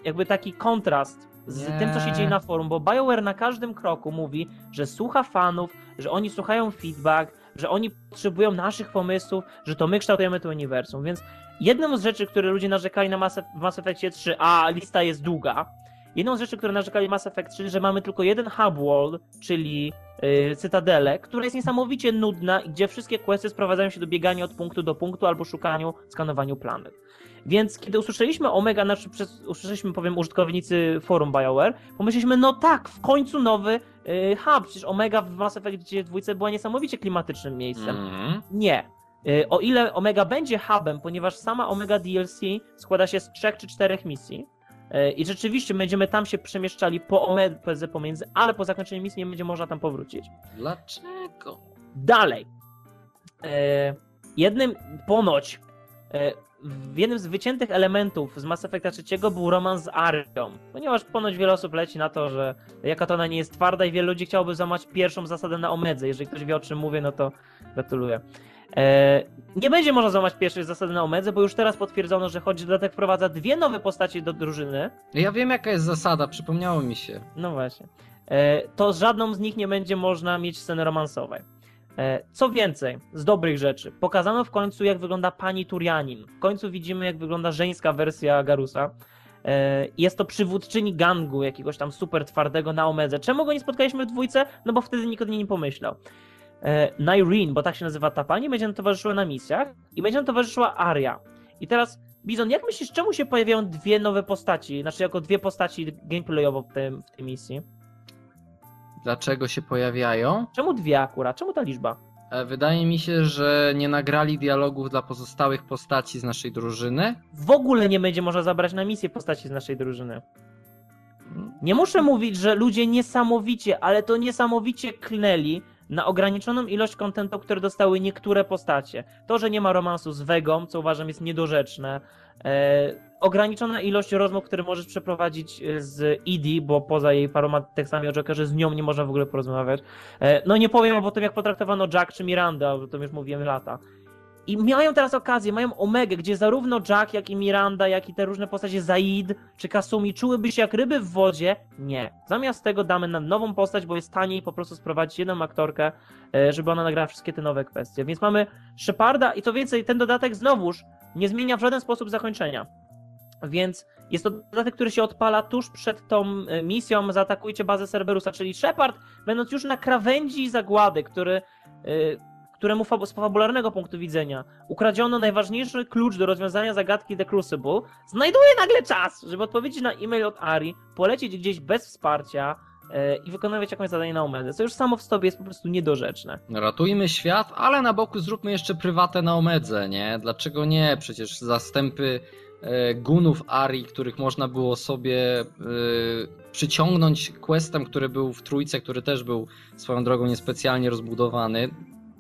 jakby taki kontrast z Nie. tym, co się dzieje na forum, bo BioWare na każdym kroku mówi, że słucha fanów, że oni słuchają feedback, że oni potrzebują naszych pomysłów, że to my kształtujemy to uniwersum, więc jedną z rzeczy, które ludzie narzekali na Mass, w Mass Effectie 3, a lista jest długa, jedną z rzeczy, które narzekali Mass Effect 3, że mamy tylko jeden hub world, czyli yy, Cytadelę, która jest niesamowicie nudna i gdzie wszystkie questy sprowadzają się do biegania od punktu do punktu albo szukaniu, skanowaniu planet. Więc kiedy usłyszeliśmy Omega, znaczy przez, usłyszeliśmy, powiem, użytkownicy forum BioWare, pomyśleliśmy, no tak, w końcu nowy yy, hub, przecież Omega w Mass Effect 2 była niesamowicie klimatycznym miejscem. Mhm. Nie. Y, O ile Omega będzie hubem, ponieważ sama Omega DLC składa się z trzech czy czterech misji i rzeczywiście będziemy tam się przemieszczali po Omedze pomiędzy, ale po zakończeniu misji nie będzie można tam powrócić. Dlaczego? Dalej. E, Jednym ponoć e, w jednym z wyciętych elementów z Mass Effecta 3 był romans z Arią, ponieważ ponoć wiele osób leci na to, że jaka to ona nie jest twarda i wielu ludzi chciałoby złamać pierwszą zasadę na Omedze. Jeżeli ktoś wie o czym mówię, no to gratuluję. E, nie będzie można złamać pierwszej zasady na Omedze, bo już teraz potwierdzono, że choć dodatek wprowadza dwie nowe postacie do drużyny, Ja wiem jaka jest zasada, przypomniało mi się. no właśnie. E, To z żadną z nich nie będzie można mieć sceny romansowej. E, Co więcej, z dobrych rzeczy, pokazano w końcu, jak wygląda pani Turianin. W końcu widzimy, jak wygląda żeńska wersja Garusa. Jest to przywódczyni gangu, jakiegoś tam super twardego na Omedze. Czemu go nie spotkaliśmy w dwójce? No bo wtedy nikt o niej nie pomyślał. E, Nyreen, bo tak się nazywa ta pani, będzie nam towarzyszyła na misjach i będzie nam towarzyszyła Aria. I teraz, Bizon, jak myślisz, czemu się pojawiają dwie nowe postaci, znaczy jako dwie postaci gameplayowo w, tym, w tej misji? Dlaczego się pojawiają? Czemu dwie akurat? Czemu ta liczba? E, Wydaje mi się, że nie nagrali dialogów dla pozostałych postaci z naszej drużyny. W ogóle nie będzie można zabrać na misję postaci z naszej drużyny. Nie muszę mówić, że ludzie niesamowicie, ale to niesamowicie klnęli na ograniczoną ilość kontentu, które dostały niektóre postacie. To, że nie ma romansu z Wegą, co uważam jest niedorzeczne. E, ograniczona ilość rozmów, które możesz przeprowadzić e, z Edie, bo poza jej paroma tekstami o Jokerze z nią nie można w ogóle porozmawiać. E, no nie powiem o tym, jak potraktowano Jack czy Miranda, o tym już mówiłem lata. I mają teraz okazję, mają Omegę, gdzie zarówno Jack, jak i Miranda, jak i te różne postacie Zaid czy Kasumi czułyby się jak ryby w wodzie. Nie. Zamiast tego damy nam nową postać, bo jest taniej po prostu sprowadzić jedną aktorkę, e, żeby ona nagrała wszystkie te nowe kwestie. Więc mamy Sheparda i co więcej, ten dodatek znowuż nie zmienia w żaden sposób zakończenia. Więc jest to dodatek, który się odpala tuż przed tą e, misją Zaatakujcie bazę Cerberusa, czyli Shepard, będąc już na krawędzi zagłady, który e, któremu z fabularnego punktu widzenia ukradziono najważniejszy klucz do rozwiązania zagadki The Crucible, znajduje nagle czas, żeby odpowiedzieć na e-mail od Ari, polecieć gdzieś bez wsparcia e, i wykonywać jakieś zadanie na Omedze, co już samo w sobie jest po prostu niedorzeczne. Ratujmy świat, ale na boku zróbmy jeszcze prywatę na Omedze, nie? Dlaczego nie? Przecież zastępy e, gunów Ari, których można było sobie e, przyciągnąć questem, który był w trójce, który też był swoją drogą niespecjalnie rozbudowany,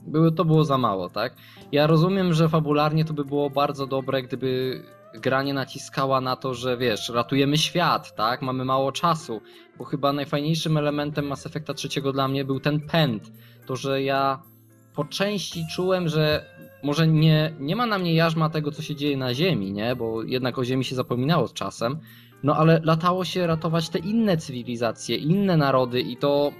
były, to było za mało, tak? Ja rozumiem, że fabularnie to by było bardzo dobre, gdyby gra nie naciskała na to, że wiesz, ratujemy świat, tak? Mamy mało czasu, bo chyba najfajniejszym elementem Mass Effecta trzeciego dla mnie był ten pęd, to że ja po części czułem, że może nie, nie ma na mnie jarzma tego, co się dzieje na Ziemi, nie? Bo jednak o Ziemi się zapominało z czasem. No ale latało się ratować te inne cywilizacje, inne narody i to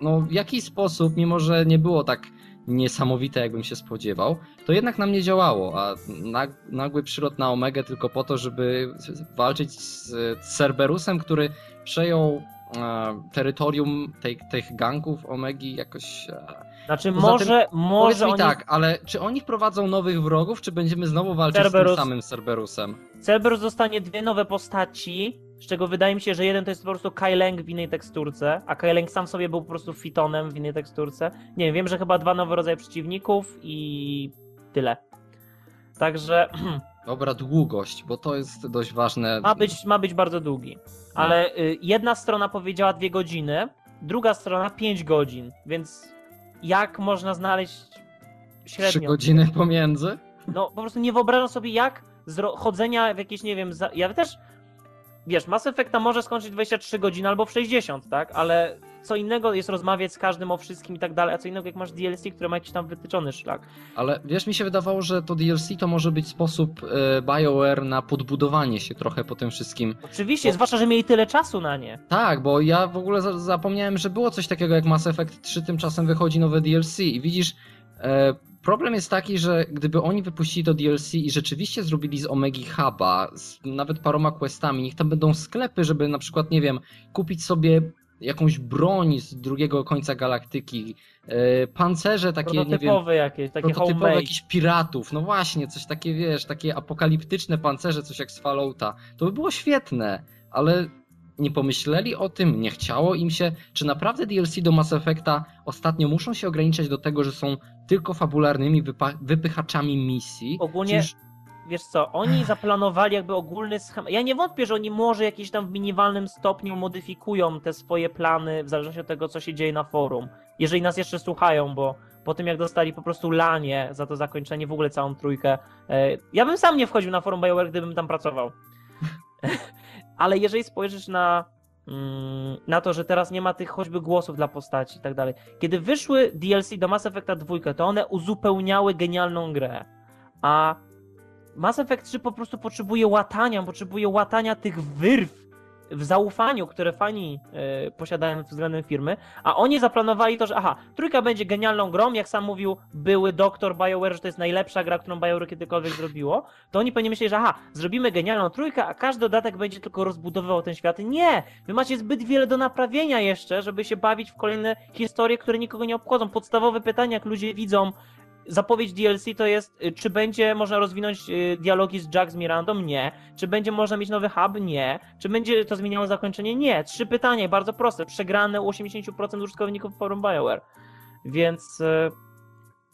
no, w jakiś sposób, mimo że nie było tak niesamowite, jakbym się spodziewał, to jednak na mnie działało, a nag, nagły przylot na Omegę tylko po to, żeby walczyć z, Cerberusem, który przejął e, terytorium tej, tych gangów Omegi jakoś... E, Znaczy Poza może, Powiedz może mi oni... tak, ale czy oni wprowadzą nowych wrogów, czy będziemy znowu walczyć Cerberus. z tym samym Cerberusem? Cerberus dostanie dwie nowe postaci, z czego wydaje mi się, że jeden to jest po prostu Kai Leng w innej teksturce, a Kai Leng sam sobie był po prostu Fitonem w innej teksturce. Nie wiem, wiem, że chyba dwa nowe rodzaje przeciwników i tyle. Także Dobra, długość, bo to jest dość ważne. ma być, ma być bardzo długi. Ale y, jedna strona powiedziała dwie godziny, druga strona pięć godzin, więc jak można znaleźć Trzy średnią? godziny pomiędzy? No po prostu nie wyobrażam sobie jak zro- chodzenia w jakieś, nie wiem, za... ja też, wiesz, Mass Effecta może skończyć 23 godziny albo w 60, tak, ale co innego jest rozmawiać z każdym o wszystkim i tak dalej, a co innego jak masz DLC, które ma jakiś tam wytyczony szlak. Ale wiesz, mi się wydawało, że to DLC to może być sposób e, BioWare na podbudowanie się trochę po tym wszystkim. Oczywiście, Bo- zwłaszcza, że mieli tyle czasu na nie. Tak, bo ja w ogóle za zapomniałem, że było coś takiego jak Mass Effect 3, tymczasem wychodzi nowe DLC i widzisz, e, problem jest taki, że gdyby oni wypuścili to DLC i rzeczywiście zrobili z Omegi Huba, z nawet paroma questami, niech tam będą sklepy, żeby na przykład, nie wiem, kupić sobie jakąś broń z drugiego końca galaktyki, e, pancerze takie, nie wiem, jakieś, takie prototypowe homemade. jakichś piratów, no właśnie, coś takie, wiesz, takie apokaliptyczne pancerze, coś jak z Fallouta. To by było świetne, ale nie pomyśleli o tym, nie chciało im się. Czy naprawdę DLC do Mass Effecta ostatnio muszą się ograniczać do tego, że są tylko fabularnymi wypa- wypychaczami misji? Ogólnie- Wiesz co, oni zaplanowali jakby ogólny schemat. Ja nie wątpię, że oni może jakiś tam w minimalnym stopniu modyfikują te swoje plany w zależności od tego, co się dzieje na forum. Jeżeli nas jeszcze słuchają, bo po tym jak dostali po prostu lanie za to zakończenie, w ogóle całą trójkę. e, Ja bym sam nie wchodził na forum BioWare, gdybym tam pracował. Ale jeżeli spojrzysz na, mm, na to, że teraz nie ma tych choćby głosów dla postaci i tak dalej. Kiedy wyszły DLC do Mass Effecta 2, to one uzupełniały genialną grę. A Mass Effect 3 po prostu potrzebuje łatania, potrzebuje łatania tych wyrw w zaufaniu, które fani e, posiadają względem firmy, a oni zaplanowali to, że aha, trójka będzie genialną grą, jak sam mówił były doktor BioWare, że to jest najlepsza gra, którą BioWare kiedykolwiek zrobiło, to oni pewnie myśleli, że aha, zrobimy genialną trójkę, a każdy dodatek będzie tylko rozbudowywał ten świat. Nie! Wy macie zbyt wiele do naprawienia jeszcze, żeby się bawić w kolejne historie, które nikogo nie obchodzą. Podstawowe pytania, jak ludzie widzą zapowiedź DLC to jest, y, czy będzie można rozwinąć y, dialogi z Jack z Mirandą? Nie. Czy będzie można mieć nowy hub? Nie. Czy będzie to zmieniało zakończenie? Nie. Trzy pytania, bardzo proste. Przegrane u 80% użytkowników forum BioWare. Więc y,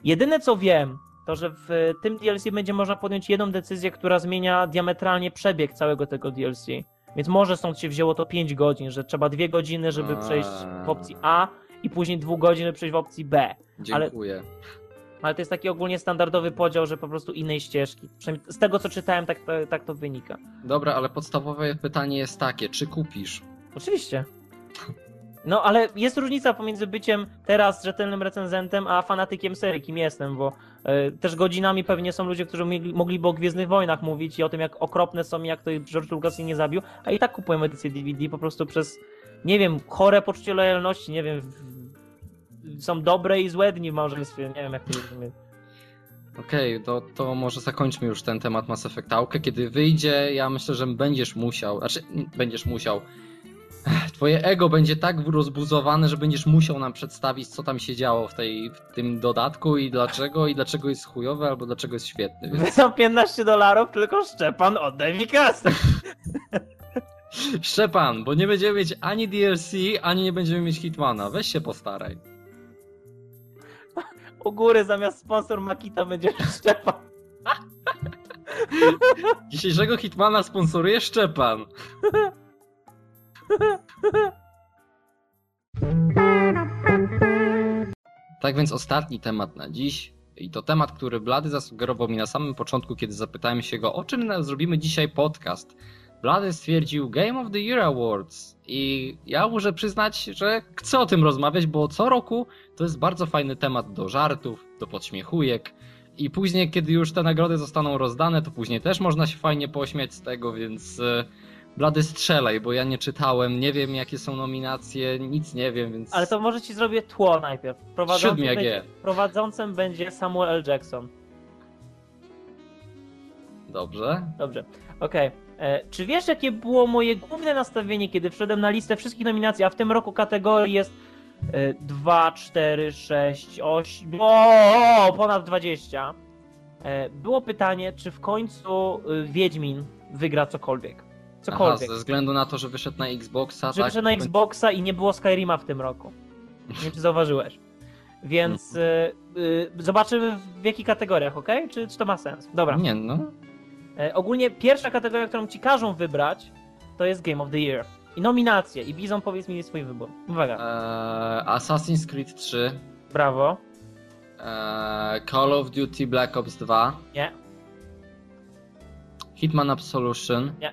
jedyne co wiem, to że w tym DLC będzie można podjąć jedną decyzję, która zmienia diametralnie przebieg całego tego DLC. Więc może stąd się wzięło to 5 godzin, że trzeba dwie godziny, żeby przejść w opcji A i później dwóch godzin, żeby przejść w opcji B. Dziękuję. Ale to jest taki ogólnie standardowy podział, że po prostu innej ścieżki. Z tego co czytałem, tak, tak, tak to wynika. Dobra, ale podstawowe pytanie jest takie, czy kupisz? Oczywiście. No ale jest różnica pomiędzy byciem teraz rzetelnym recenzentem, a fanatykiem serii, kim jestem, bo e, też godzinami pewnie są ludzie, którzy mogli, mogliby o Gwiezdnych Wojnach mówić i o tym, jak okropne są i jak to George Lucas nie zabił, a i tak kupują edycję DVD po prostu przez, nie wiem, chore poczucie lojalności, nie wiem, są dobre i złe dni w małżeństwie, nie wiem jak to rozumieć. Okej, to, to może zakończmy już ten temat Mass Effectałkę. Kiedy wyjdzie, ja myślę, że będziesz musiał, znaczy będziesz musiał. Twoje ego będzie tak rozbuzowane, że będziesz musiał nam przedstawić, co tam się działo w, tej, w tym dodatku i dlaczego, i dlaczego jest chujowe, albo dlaczego jest świetny. Więc Wydam 15 dolarów, tylko Szczepan oddaj mi kasę. Szczepan, bo nie będziemy mieć ani DLC, ani nie będziemy mieć Hitmana. Weź się postaraj. U góry zamiast sponsor Makita będzie Szczepan. Dzisiejszego Hitmana sponsoruje Szczepan. Tak więc ostatni temat na dziś. I to temat, który Blady zasugerował mi na samym początku, kiedy zapytałem się go, o czym zrobimy dzisiaj podcast. Blady stwierdził Game of the Year Awards i ja muszę przyznać, że chcę o tym rozmawiać, bo co roku to jest bardzo fajny temat do żartów, do podśmiechujek i później, kiedy już te nagrody zostaną rozdane, to później też można się fajnie pośmiać z tego, więc e, Blady strzelaj, bo ja nie czytałem, nie wiem jakie są nominacje, nic nie wiem, więc... Ale to może ci zrobię tło najpierw. Prowadzącym, będzie, prowadzącym będzie Samuel L. Jackson. Dobrze. Dobrze, okej. E, Czy wiesz, jakie było moje główne nastawienie, kiedy wszedłem na listę wszystkich nominacji, a w tym roku kategorii jest 2, 4, 6, 8, o, ponad 20. E, Było pytanie, czy w końcu e, Wiedźmin wygra cokolwiek. Aha, Cokolwiek. ze względu na to, że wyszedł na Xboxa, Że tak? wyszedł na Xboxa i nie było Skyrima w tym roku. Nie wiem, czy zauważyłeś. Więc e, e, zobaczymy w jakich kategoriach, ok? Czy, czy to ma sens? Dobra. Nie, no. Ogólnie pierwsza kategoria, którą ci każą wybrać, to jest Game of the Year. I nominacje. I Bizon powiedz mi swój wybór. Uwaga. Eee, Assassin's Creed 3, Brawo. eee, Call of Duty Black Ops 2, Nie. Hitman Absolution, Nie.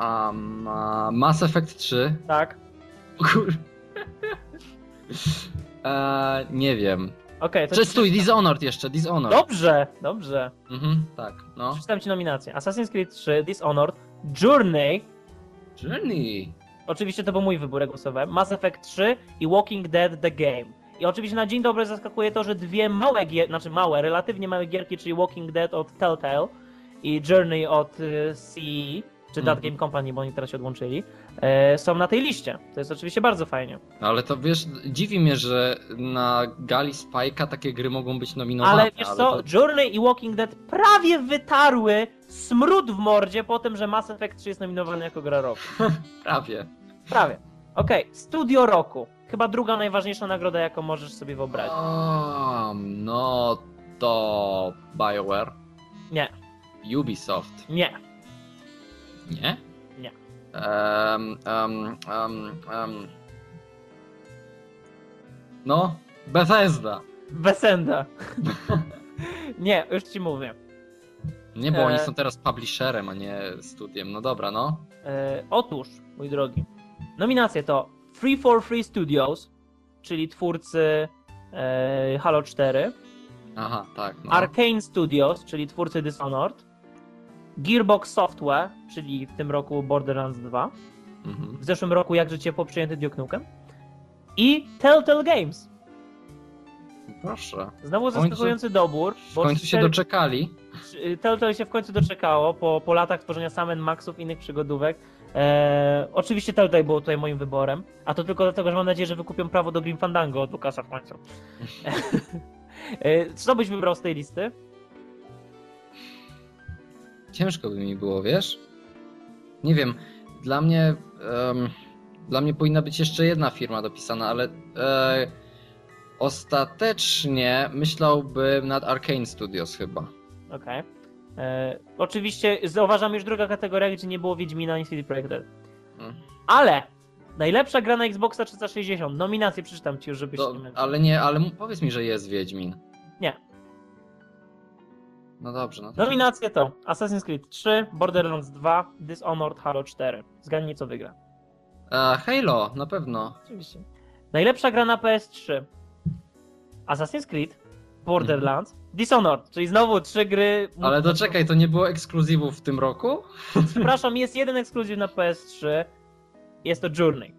Um, uh, Mass Effect 3. Tak. Kur... eee, nie wiem. Okej, to Czy ci stój. Dishonored jeszcze, Dishonored. Dobrze, dobrze. Mhm, tak, no. Przeczytam ci nominacje. Assassin's Creed 3, Dishonored, Journey. Journey. Oczywiście to był mój wybór, ja głosowałem. Mass Effect 3 i Walking Dead The Game. I oczywiście na dzień dobry zaskakuje to, że dwie małe gier, znaczy małe, relatywnie małe gierki, czyli Walking Dead od Telltale i Journey od y, CE, czy That Mhm. Game Company, bo oni teraz się odłączyli, e, są na tej liście. To jest oczywiście bardzo fajnie. No, ale to wiesz, dziwi mnie, że na gali Spike'a takie gry mogą być nominowane. Ale wiesz co, to- Journey i Walking Dead prawie wytarły smród w mordzie po tym, że Mass Effect 3 jest nominowany jako gra roku. Prawie. Prawie. Okej, Studio Roku. Chyba druga najważniejsza nagroda, jaką możesz sobie wyobrazić. Um, no to BioWare, Nie, Ubisoft. nie. Nie? Nie. Um, um, um. No, Bethesda. Besenda. nie, już ci mówię. Nie, bo oni E. są teraz publisherem, a nie studiem. No dobra, no. E, otóż, mój drogi, nominacje to Free for Free Studios, czyli twórcy e, Halo 4, Aha, tak. No. Arcane Studios, czyli twórcy Dishonored, Gearbox Software, czyli w tym roku Borderlands 2, Mhm. w zeszłym roku jakże ciepło przyjęty Duke Nukem i Telltale Games. Proszę. Znowu końcu- zaskakujący dobór, W końcu się doczekali. Telltale się w końcu doczekało po, po latach tworzenia Sam Maxów i innych przygodówek. Eee, oczywiście Telltale było tutaj moim wyborem, a to tylko dlatego, że mam nadzieję, że wykupią prawo do Grim Fandango od Lukasa w końcu. Eee, Co byś wybrał z tej listy? Ciężko by mi było, wiesz? Nie wiem. Dla mnie. em, dla mnie powinna być jeszcze jedna firma dopisana, ale. E, ostatecznie myślałbym nad Arcane Studios chyba. Okej. Eee, Oczywiście zauważam już druga kategoria, gdzie nie było Wiedźmina ani CD Projekt Red. Mm. Ale najlepsza gra na Xboxa 360. Nominacje przeczytam ci już, żebyś To, nie ale nie, ale powiedz mi, że jest Wiedźmin. Nie. No dobrze, no to. Nominacje to Assassin's Creed 3, Borderlands 2, Dishonored, Halo 4. Zgadnij co wygra. E, Halo, na pewno. Oczywiście. Najlepsza gra na PS3. Assassin's Creed, Borderlands, Dishonored, czyli znowu trzy gry. Ale to czekaj, to nie było ekskluzywów w tym roku? Przepraszam, jest jeden ekskluzyw na PS3. Jest to Journey.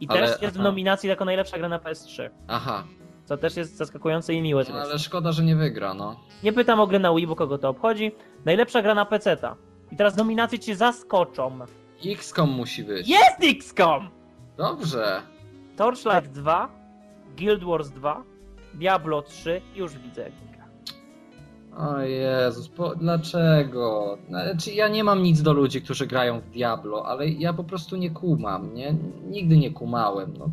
I Ale- też jest w aha. nominacji jako najlepsza gra na PS3. Aha, Co też jest zaskakujące i miłe. no, ale szkoda, że nie wygra, no. Nie pytam o grę na Wii, bo kogo to obchodzi. Najlepsza gra na PC-ta. I teraz nominacje cię zaskoczą. XCOM musi być. Jest XCOM! Dobrze. Torchlight 2, Guild Wars 2, Diablo 3, już widzę jak gra. O Jezus, po, dlaczego? Znaczy, ja nie mam nic do ludzi, którzy grają w Diablo, ale ja po prostu nie kumam, nie? Nigdy nie kumałem, no.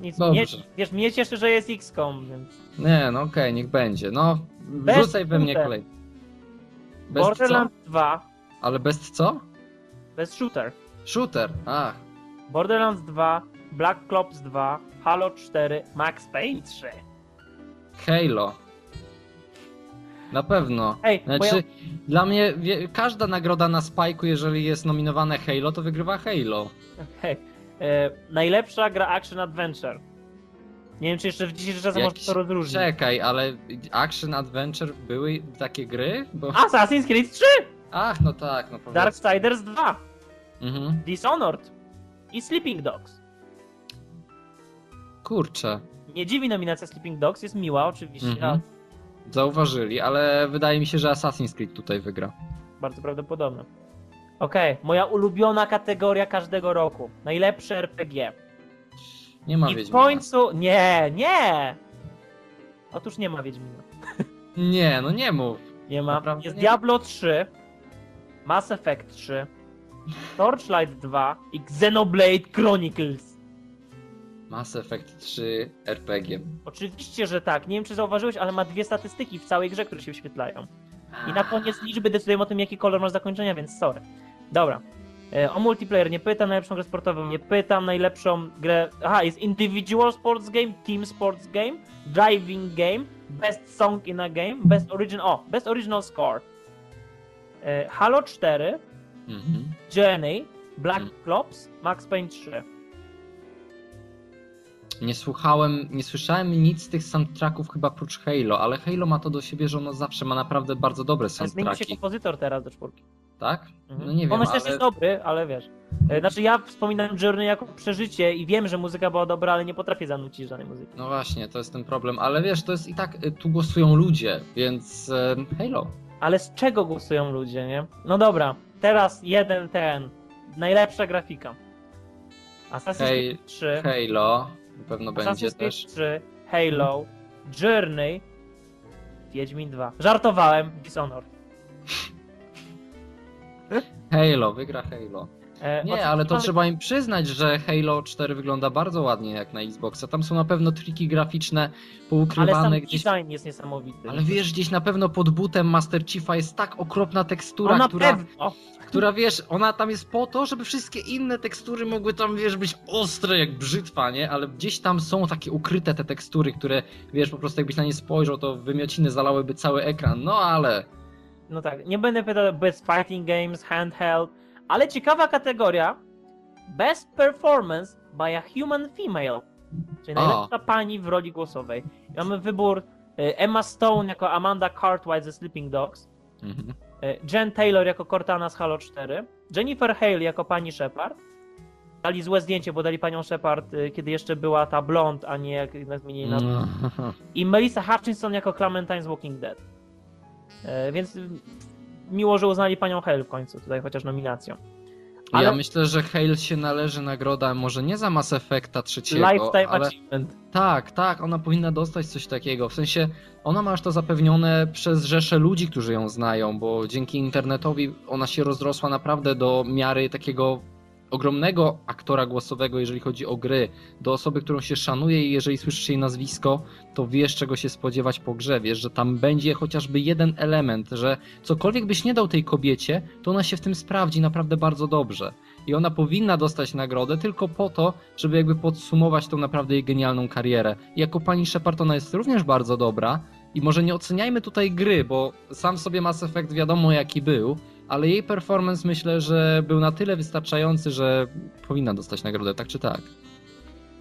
Nic, Dobrze. nie, wiesz, mnie cieszy, że jest XCOM, więc... Nie, no okej, niech będzie. No, Bez wrzucaj we mnie shooter. kolej. Bez Borderlands co? 2, Ale bez co? bez shooter. Shooter, ach. Borderlands 2, Black Ops 2, Halo 4, Max Payne 3. Halo. Na pewno. Ej, bo ja... Znaczy, dla mnie wie, każda nagroda na Spike'u, jeżeli jest nominowane Halo, to wygrywa Halo. Hej, najlepsza gra Action Adventure. Nie wiem, czy jeszcze w dzisiejszych czasach Jakiś- można to rozróżnić. Czekaj, ale Action Adventure były takie gry? Bo... Assassin's Creed 3, Ach, no tak, no powiedz. Darksiders 2, Mhm. Dishonored i Sleeping Dogs. Kurczę, Nie dziwi nominacja Sleeping Dogs, jest miła oczywiście, Mhm. zauważyli, ale wydaje mi się, że Assassin's Creed tutaj wygra. bardzo prawdopodobne. Okej, moja ulubiona kategoria każdego roku. Najlepsze RPG. Nie ma I w Wiedźmina. końcu... Nie, nie! Otóż nie ma Wiedźmina. Nie, no nie mów. Nie ma. Naprawdę Jest nie? Diablo 3, Mass Effect 3, Torchlight 2 i Xenoblade Chronicles. Mass Effect 3 RPG. Oczywiście, że tak. Nie wiem, czy zauważyłeś, ale ma dwie statystyki w całej grze, które się wyświetlają. I na koniec liczby decydują o tym, jaki kolor masz zakończenia, więc sorry. Dobra. E, O multiplayer nie pytam, najlepszą grę sportową nie pytam, najlepszą grę... Aha, jest Individual Sports Game, Team Sports Game, Driving Game, Best Song in a Game, Best Original... O, Best Original Score. E, Halo 4, Mhm. Journey, Black. Ops, Max Payne 3. Nie słuchałem, nie słyszałem nic z tych soundtracków chyba prócz Halo, ale Halo ma to do siebie, że ono zawsze ma naprawdę bardzo dobre Zmienił się soundtracki. kompozytor teraz do czwórki. Tak? Mhm. No nie wiem, też ale... jest dobry, ale wiesz. E, Znaczy ja wspominam Journey jako przeżycie i wiem, że muzyka była dobra, ale nie potrafię zanucić żadnej muzyki. No właśnie, to jest ten problem, ale wiesz, to jest i tak, y, tu głosują ludzie, więc e, Halo. Ale z czego głosują ludzie, nie? No dobra, teraz jeden ten. Najlepsza grafika. Assassin's Creed 3, Halo, na pewno będzie Assassin's Creed też. 3, Halo, Journey, Wiedźmin 2. Żartowałem, Dishonored. Halo, wygra Halo. E, Nie, ale to trzeba im przyznać, że Halo 4 wygląda bardzo ładnie jak na Xboxa. Tam są na pewno triki graficzne Ale sam poukrywane gdzieś. design jest niesamowity. Ale wiesz, gdzieś na pewno pod butem Master Chiefa jest tak okropna tekstura, no na która, pewno. która wiesz, ona tam jest po to, żeby wszystkie inne tekstury mogły tam, wiesz, być ostre jak brzytwa, nie? Ale gdzieś tam są takie ukryte te tekstury, które, wiesz, po prostu jakbyś na nie spojrzał, to wymiociny zalałyby cały ekran. No ale No tak, nie będę pytał Best Fighting Games, Handheld, ale ciekawa kategoria Best Performance by a Human Female, czyli najlepsza pani w roli głosowej. I Mamy wybór e, Emma Stone jako Amanda Cartwright ze Sleeping Dogs, Mhm. e, Jen Taylor jako Cortana z Halo 4, Jennifer Hale jako pani Shepard, dali złe zdjęcie, bo dali panią Shepard, e, kiedy jeszcze była ta blond, a nie jak zmienili nazwę. No. I Melissa Hutchinson jako Clementine z Walking Dead. Więc y, miło, że uznali panią Hale w końcu, tutaj chociaż nominacją. Ale- Ja myślę, że Hale się należy nagroda może nie za Mass Effecta trzeciego, Lifetime ale Achievement. tak, tak, ona powinna dostać coś takiego. W sensie ona ma już to zapewnione przez rzesze ludzi, którzy ją znają, bo dzięki internetowi ona się rozrosła naprawdę do miary takiego ogromnego aktora głosowego, jeżeli chodzi o gry, do osoby, którą się szanuje i jeżeli słyszysz jej nazwisko, to wiesz czego się spodziewać po grze, wiesz, że tam będzie chociażby jeden element, że cokolwiek byś nie dał tej kobiecie, to ona się w tym sprawdzi naprawdę bardzo dobrze. I ona powinna dostać nagrodę tylko po to, żeby jakby podsumować tą naprawdę jej genialną karierę. I jako pani Shepard ona jest również bardzo dobra i może nie oceniajmy tutaj gry, bo sam sobie Mass Effect wiadomo jaki był, ale jej performance myślę, że był na tyle wystarczający, że powinna dostać nagrodę, tak czy tak.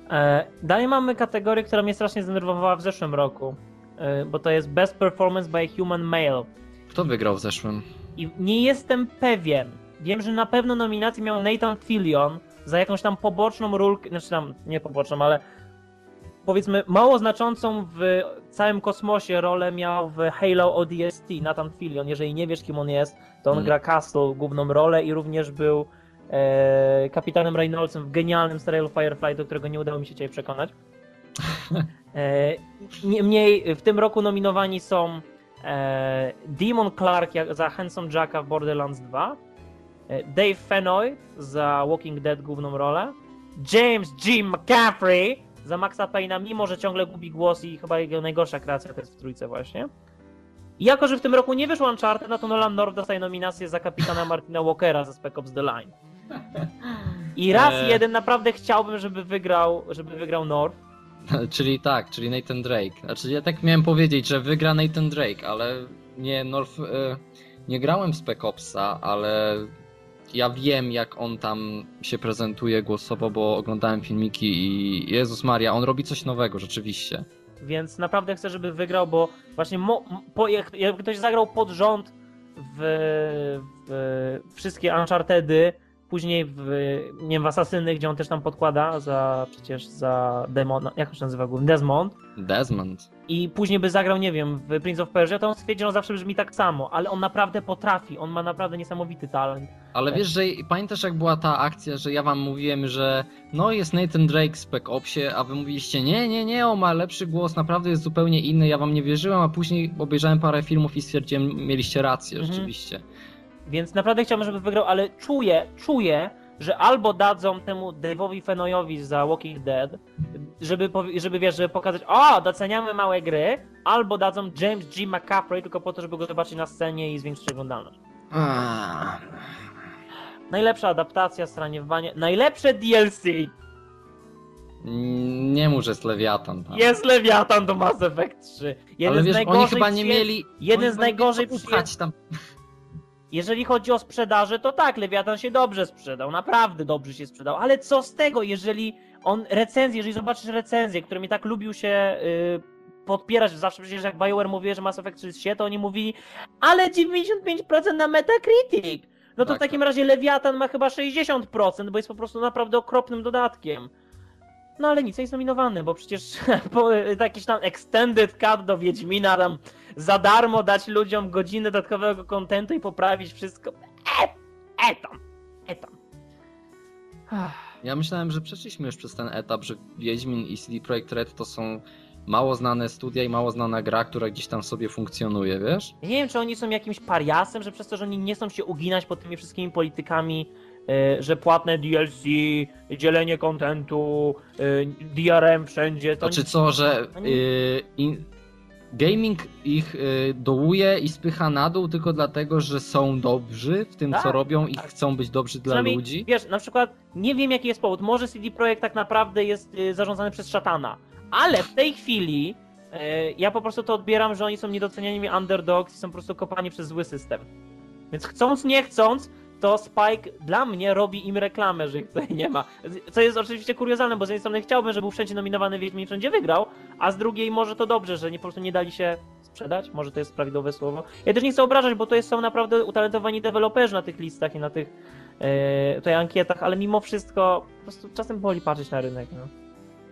E, dalej mamy kategorię, która mnie strasznie zdenerwowała w zeszłym roku, e, bo to jest Best Performance by a Human Male. Kto wygrał w zeszłym? I nie jestem pewien. Wiem, że na pewno nominację miał Nathan Fillion za jakąś tam poboczną rulkę, znaczy tam nie poboczną, ale powiedzmy mało znaczącą w całym kosmosie rolę miał w Halo ODST Nathan Fillion. Jeżeli nie wiesz kim on jest, to on Mm. gra Castle główną rolę i również był e, kapitanem Reynoldsem w genialnym serialu Firefly, do którego nie udało mi się dzisiaj przekonać. E, Niemniej w tym roku nominowani są e, Demon Clark za Handsome Jacka w Borderlands 2, e, Dave Fennoy za Walking Dead główną rolę, James G. McCaffrey za Maxa Payne'a, mimo że ciągle gubi głos i chyba jego najgorsza kreacja to jest w trójce właśnie. I jako, że w tym roku nie wyszło Uncharted, no to Nolan North dostaje nominację za kapitana Martina Walkera ze Spec Ops The Line. I raz Eee. jeden naprawdę chciałbym, żeby wygrał, żeby wygrał North. czyli tak, czyli Nathan Drake. Znaczy ja tak miałem powiedzieć, że wygra Nathan Drake, ale nie, North, e, nie grałem w Spec Opsa, ale ja wiem jak on tam się prezentuje głosowo, bo oglądałem filmiki i Jezus Maria, on robi coś nowego rzeczywiście. Więc naprawdę chcę, żeby wygrał, bo właśnie mo, po, jak, jak ktoś zagrał pod rząd w, w wszystkie Unchartedy, później w, nie wiem, w Asasyny, gdzie on też tam podkłada za przecież za Demona, jak on się nazywa główny? Desmond. Desmond. I później by zagrał, nie wiem, w Prince of Persia, to on stwierdzi, że zawsze brzmi tak samo, ale on naprawdę potrafi, on ma naprawdę niesamowity talent. Ale wiesz, że pamiętasz jak była ta akcja, że ja wam mówiłem, że no jest Nathan Drake w Spec Opsie, a wy mówiliście nie, nie, nie, on ma lepszy głos, naprawdę jest zupełnie inny, ja wam nie wierzyłem, a później obejrzałem parę filmów i stwierdziłem, mieliście rację, Mhm. rzeczywiście. Więc naprawdę chciałbym, żeby wygrał, ale czuję, czuję, że albo dadzą temu Dave'owi Fenoyowi za Walking Dead, żeby, żeby wiesz, żeby pokazać, o, doceniamy małe gry, albo dadzą James G. McCaffrey tylko po to, żeby go zobaczyć na scenie i zwiększyć oglądalność. Ah. Najlepsza adaptacja, stranie najlepsze DLC! Nie że jest Lewiatan tam. Jest Lewiatan do Mass Effect 3. Jeden Ale z wiesz, najgorzej oni chyba nie mieli... jeden z najgorzej mieli co przyję- upchać tam. Jeżeli chodzi o sprzedaży, to tak, Lewiatan się dobrze sprzedał, naprawdę dobrze się sprzedał, ale co z tego, jeżeli on recenzję, jeżeli zobaczysz recenzję, którymi tak lubił się y, podpierać, zawsze przecież jak BioWare mówił, że Mass Effect 3 jest się, to oni mówili, ale 95% na Metacritic! No to Tak, w takim tak. razie Lewiatan ma chyba 60%, bo jest po prostu naprawdę okropnym dodatkiem. No ale nic, nie jest nominowany, bo przecież po, y, jakiś tam extended cut do Wiedźmina tam za darmo dać ludziom godzinę dodatkowego kontentu i poprawić wszystko. E, e tam, e tam. Ja myślałem, że przeszliśmy już przez ten etap, że Wiedźmin i CD Projekt Red to są mało znane studia i mało znana gra, która gdzieś tam sobie funkcjonuje, wiesz? Ja nie wiem, czy oni są jakimś pariasem, że przez to, że oni nie chcą się uginać pod tymi wszystkimi politykami, e, że płatne DLC, dzielenie kontentu, e, DRM wszędzie, to To czy oni- co, że Oni- y, in, gaming ich y, dołuje i spycha na dół tylko dlatego, że są dobrzy w tym, Tak, co robią i tak. chcą być dobrzy dla ludzi? Wiesz, na przykład nie wiem jaki jest powód. Może CD Projekt tak naprawdę jest y, zarządzany przez szatana. Ale w tej chwili y, ja po prostu to odbieram, że oni są niedocenianymi underdogs i są po prostu kopani przez zły system. Więc chcąc, nie chcąc, to Spike dla mnie robi im reklamę, że ich tutaj nie ma. Co jest oczywiście kuriozalne, bo z jednej strony chciałbym, żeby był wszędzie nominowany Wiedźmin wszędzie wygrał, a z drugiej może to dobrze, że nie, po prostu nie dali się sprzedać, może to jest prawidłowe słowo. Ja też nie chcę obrażać, bo to jest, są naprawdę utalentowani deweloperzy na tych listach i na tych e, tutaj ankietach, ale mimo wszystko po prostu czasem boli patrzeć na rynek. No.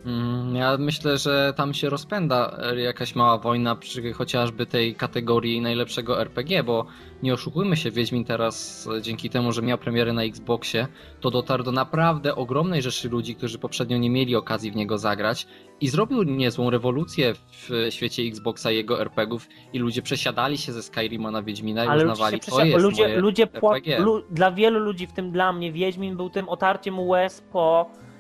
Mm, Ja myślę, że tam się rozpędza e, jakaś mała wojna przy chociażby tej kategorii najlepszego RPG, bo nie oszukujmy się, Wiedźmin teraz e, dzięki temu, że miał premierę na Xboxie, to dotarł do naprawdę ogromnej rzeszy ludzi, którzy poprzednio nie mieli okazji w niego zagrać i zrobił niezłą rewolucję w świecie Xboxa i jego RPGów i ludzie przesiadali się ze Skyrima na Wiedźmina i Ale uznawali, to jest ludzie, moje ludzie lu- dla wielu ludzi, w tym dla mnie, Wiedźmin był tym otarciem łez po, e,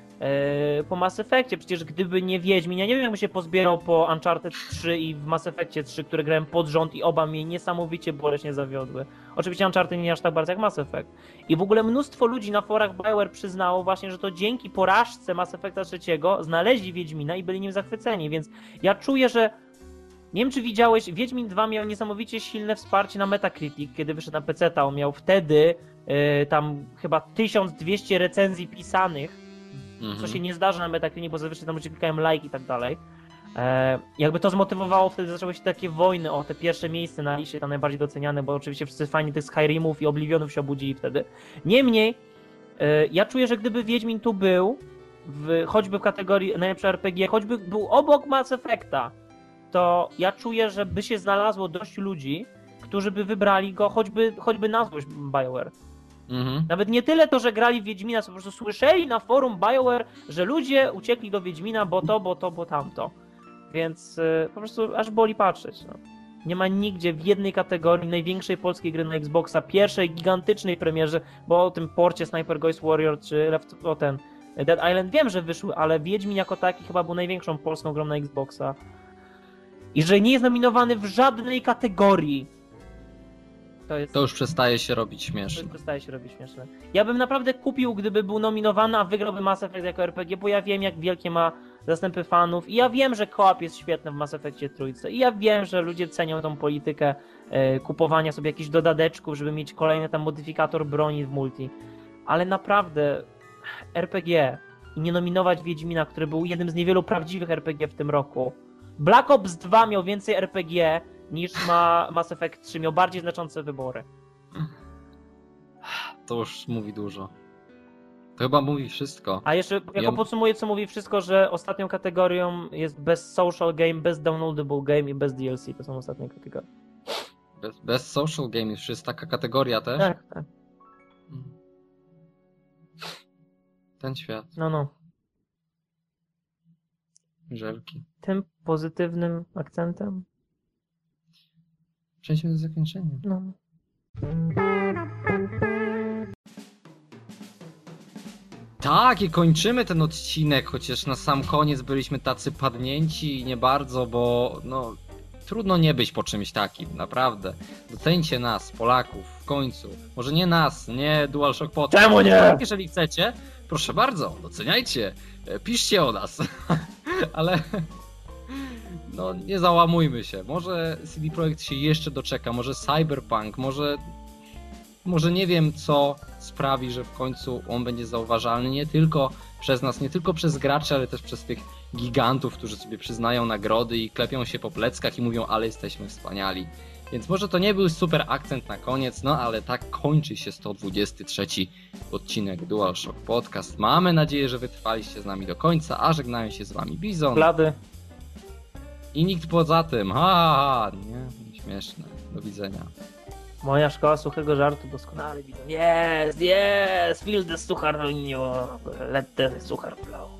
po Mass Effectie. Przecież gdyby nie Wiedźmin, ja nie wiem, jakby się pozbierał po Uncharted 3 i w Mass Effectie 3, które grałem pod rząd i oba mnie niesamowicie boleśnie zawiodły. Oczywiście Uncharted nie aż tak bardzo jak Mass Effect. I w ogóle mnóstwo ludzi na forach BioWare przyznało właśnie, że to dzięki porażce Mass Effecta 3 znaleźli Wiedźmina i byli nim zachwyceni, więc ja czuję, że nie wiem, czy widziałeś, Wiedźmin 2 miał niesamowicie silne wsparcie na Metacritic, kiedy wyszedł na PC. On miał wtedy e, tam chyba 1200 recenzji pisanych, co Mhm. się nie zdarza na Metacritic, bo zazwyczaj tam ludzie klikają like i tak dalej. E, jakby to zmotywowało, wtedy zaczęły się takie wojny o te pierwsze miejsce na liście, tam najbardziej doceniane, bo oczywiście wszyscy fani tych Skyrimów i Oblivionów się obudzili wtedy. Niemniej, e, ja czuję, że gdyby Wiedźmin tu był, w, choćby w kategorii najlepsze RPG, choćby był obok Mass Effecta, to ja czuję, że by się znalazło dość ludzi, którzy by wybrali go choćby, choćby na złość BioWare. Mhm. Nawet nie tyle to, że grali w Wiedźmina, co po prostu słyszeli na forum BioWare, że ludzie uciekli do Wiedźmina, bo to, bo to, bo tamto. Więc y, po prostu aż boli patrzeć. No. Nie ma nigdzie w jednej kategorii największej polskiej gry na Xboxa, pierwszej gigantycznej premierze, bo o tym porcie Sniper Ghost Warrior czy Left, o ten Dead Island wiem, że wyszły, ale Wiedźmin jako taki chyba był największą polską grą na Xboxa. I że nie jest nominowany w żadnej kategorii. To jest To już przestaje się robić to śmieszne. już przestaje się robić śmieszne. Ja bym naprawdę kupił, gdyby był nominowany, a wygrałby Mass Effect jako RPG, bo ja wiem, jak wielkie ma zastępy fanów. I ja wiem, że koop jest świetny w Mass Effectie trójce. I ja wiem, że ludzie cenią tą politykę e, kupowania sobie jakichś dodateczków, żeby mieć kolejny tam modyfikator broni w multi. Ale naprawdę RPG i nie nominować Wiedźmina, który był jednym z niewielu prawdziwych RPG w tym roku. Black Ops 2 miał więcej RPG niż ma Mass Effect 3, miał bardziej znaczące wybory. To już mówi dużo. To chyba mówi wszystko. A jeszcze jako Ja- podsumuję, co mówi wszystko, że ostatnią kategorią jest Best Social Game, Best Downloadable Game i Best DLC. To są ostatnie kategorie. Bez, bez social game już jest taka kategoria też. Tak, tak. Ten świat, No, no. żelki. Tym pozytywnym akcentem. Przejdźmy do zakończenia. No. Tak, i kończymy ten odcinek, chociaż na sam koniec byliśmy tacy padnięci i nie bardzo, bo no trudno nie być po czymś takim, naprawdę. Doceńcie nas, Polaków, w końcu. Może nie nas, nie DualShock Podcast. Czemu nie? Jeżeli chcecie, proszę bardzo, doceniajcie, e, piszcie o nas. Ale no nie załamujmy się. Może CD Projekt się jeszcze doczeka, może Cyberpunk, może może nie wiem co sprawi, że w końcu on będzie zauważalny nie tylko przez nas, nie tylko przez graczy, ale też przez tych gigantów, którzy sobie przyznają nagrody i klepią się po pleckach i mówią, ale jesteśmy wspaniali. Więc może to nie był super akcent na koniec, no ale tak kończy się 123 odcinek DualShock Podcast. Mamy nadzieję, że wytrwaliście z nami do końca, a żegnają się z wami Bizon Blady. I nikt poza tym. Ha, ha, nie, śmieszne. Do widzenia. Moja szkoła suchego żartu doskonale widzę. Jest, jest! Feel the suchar, let the suchar flow.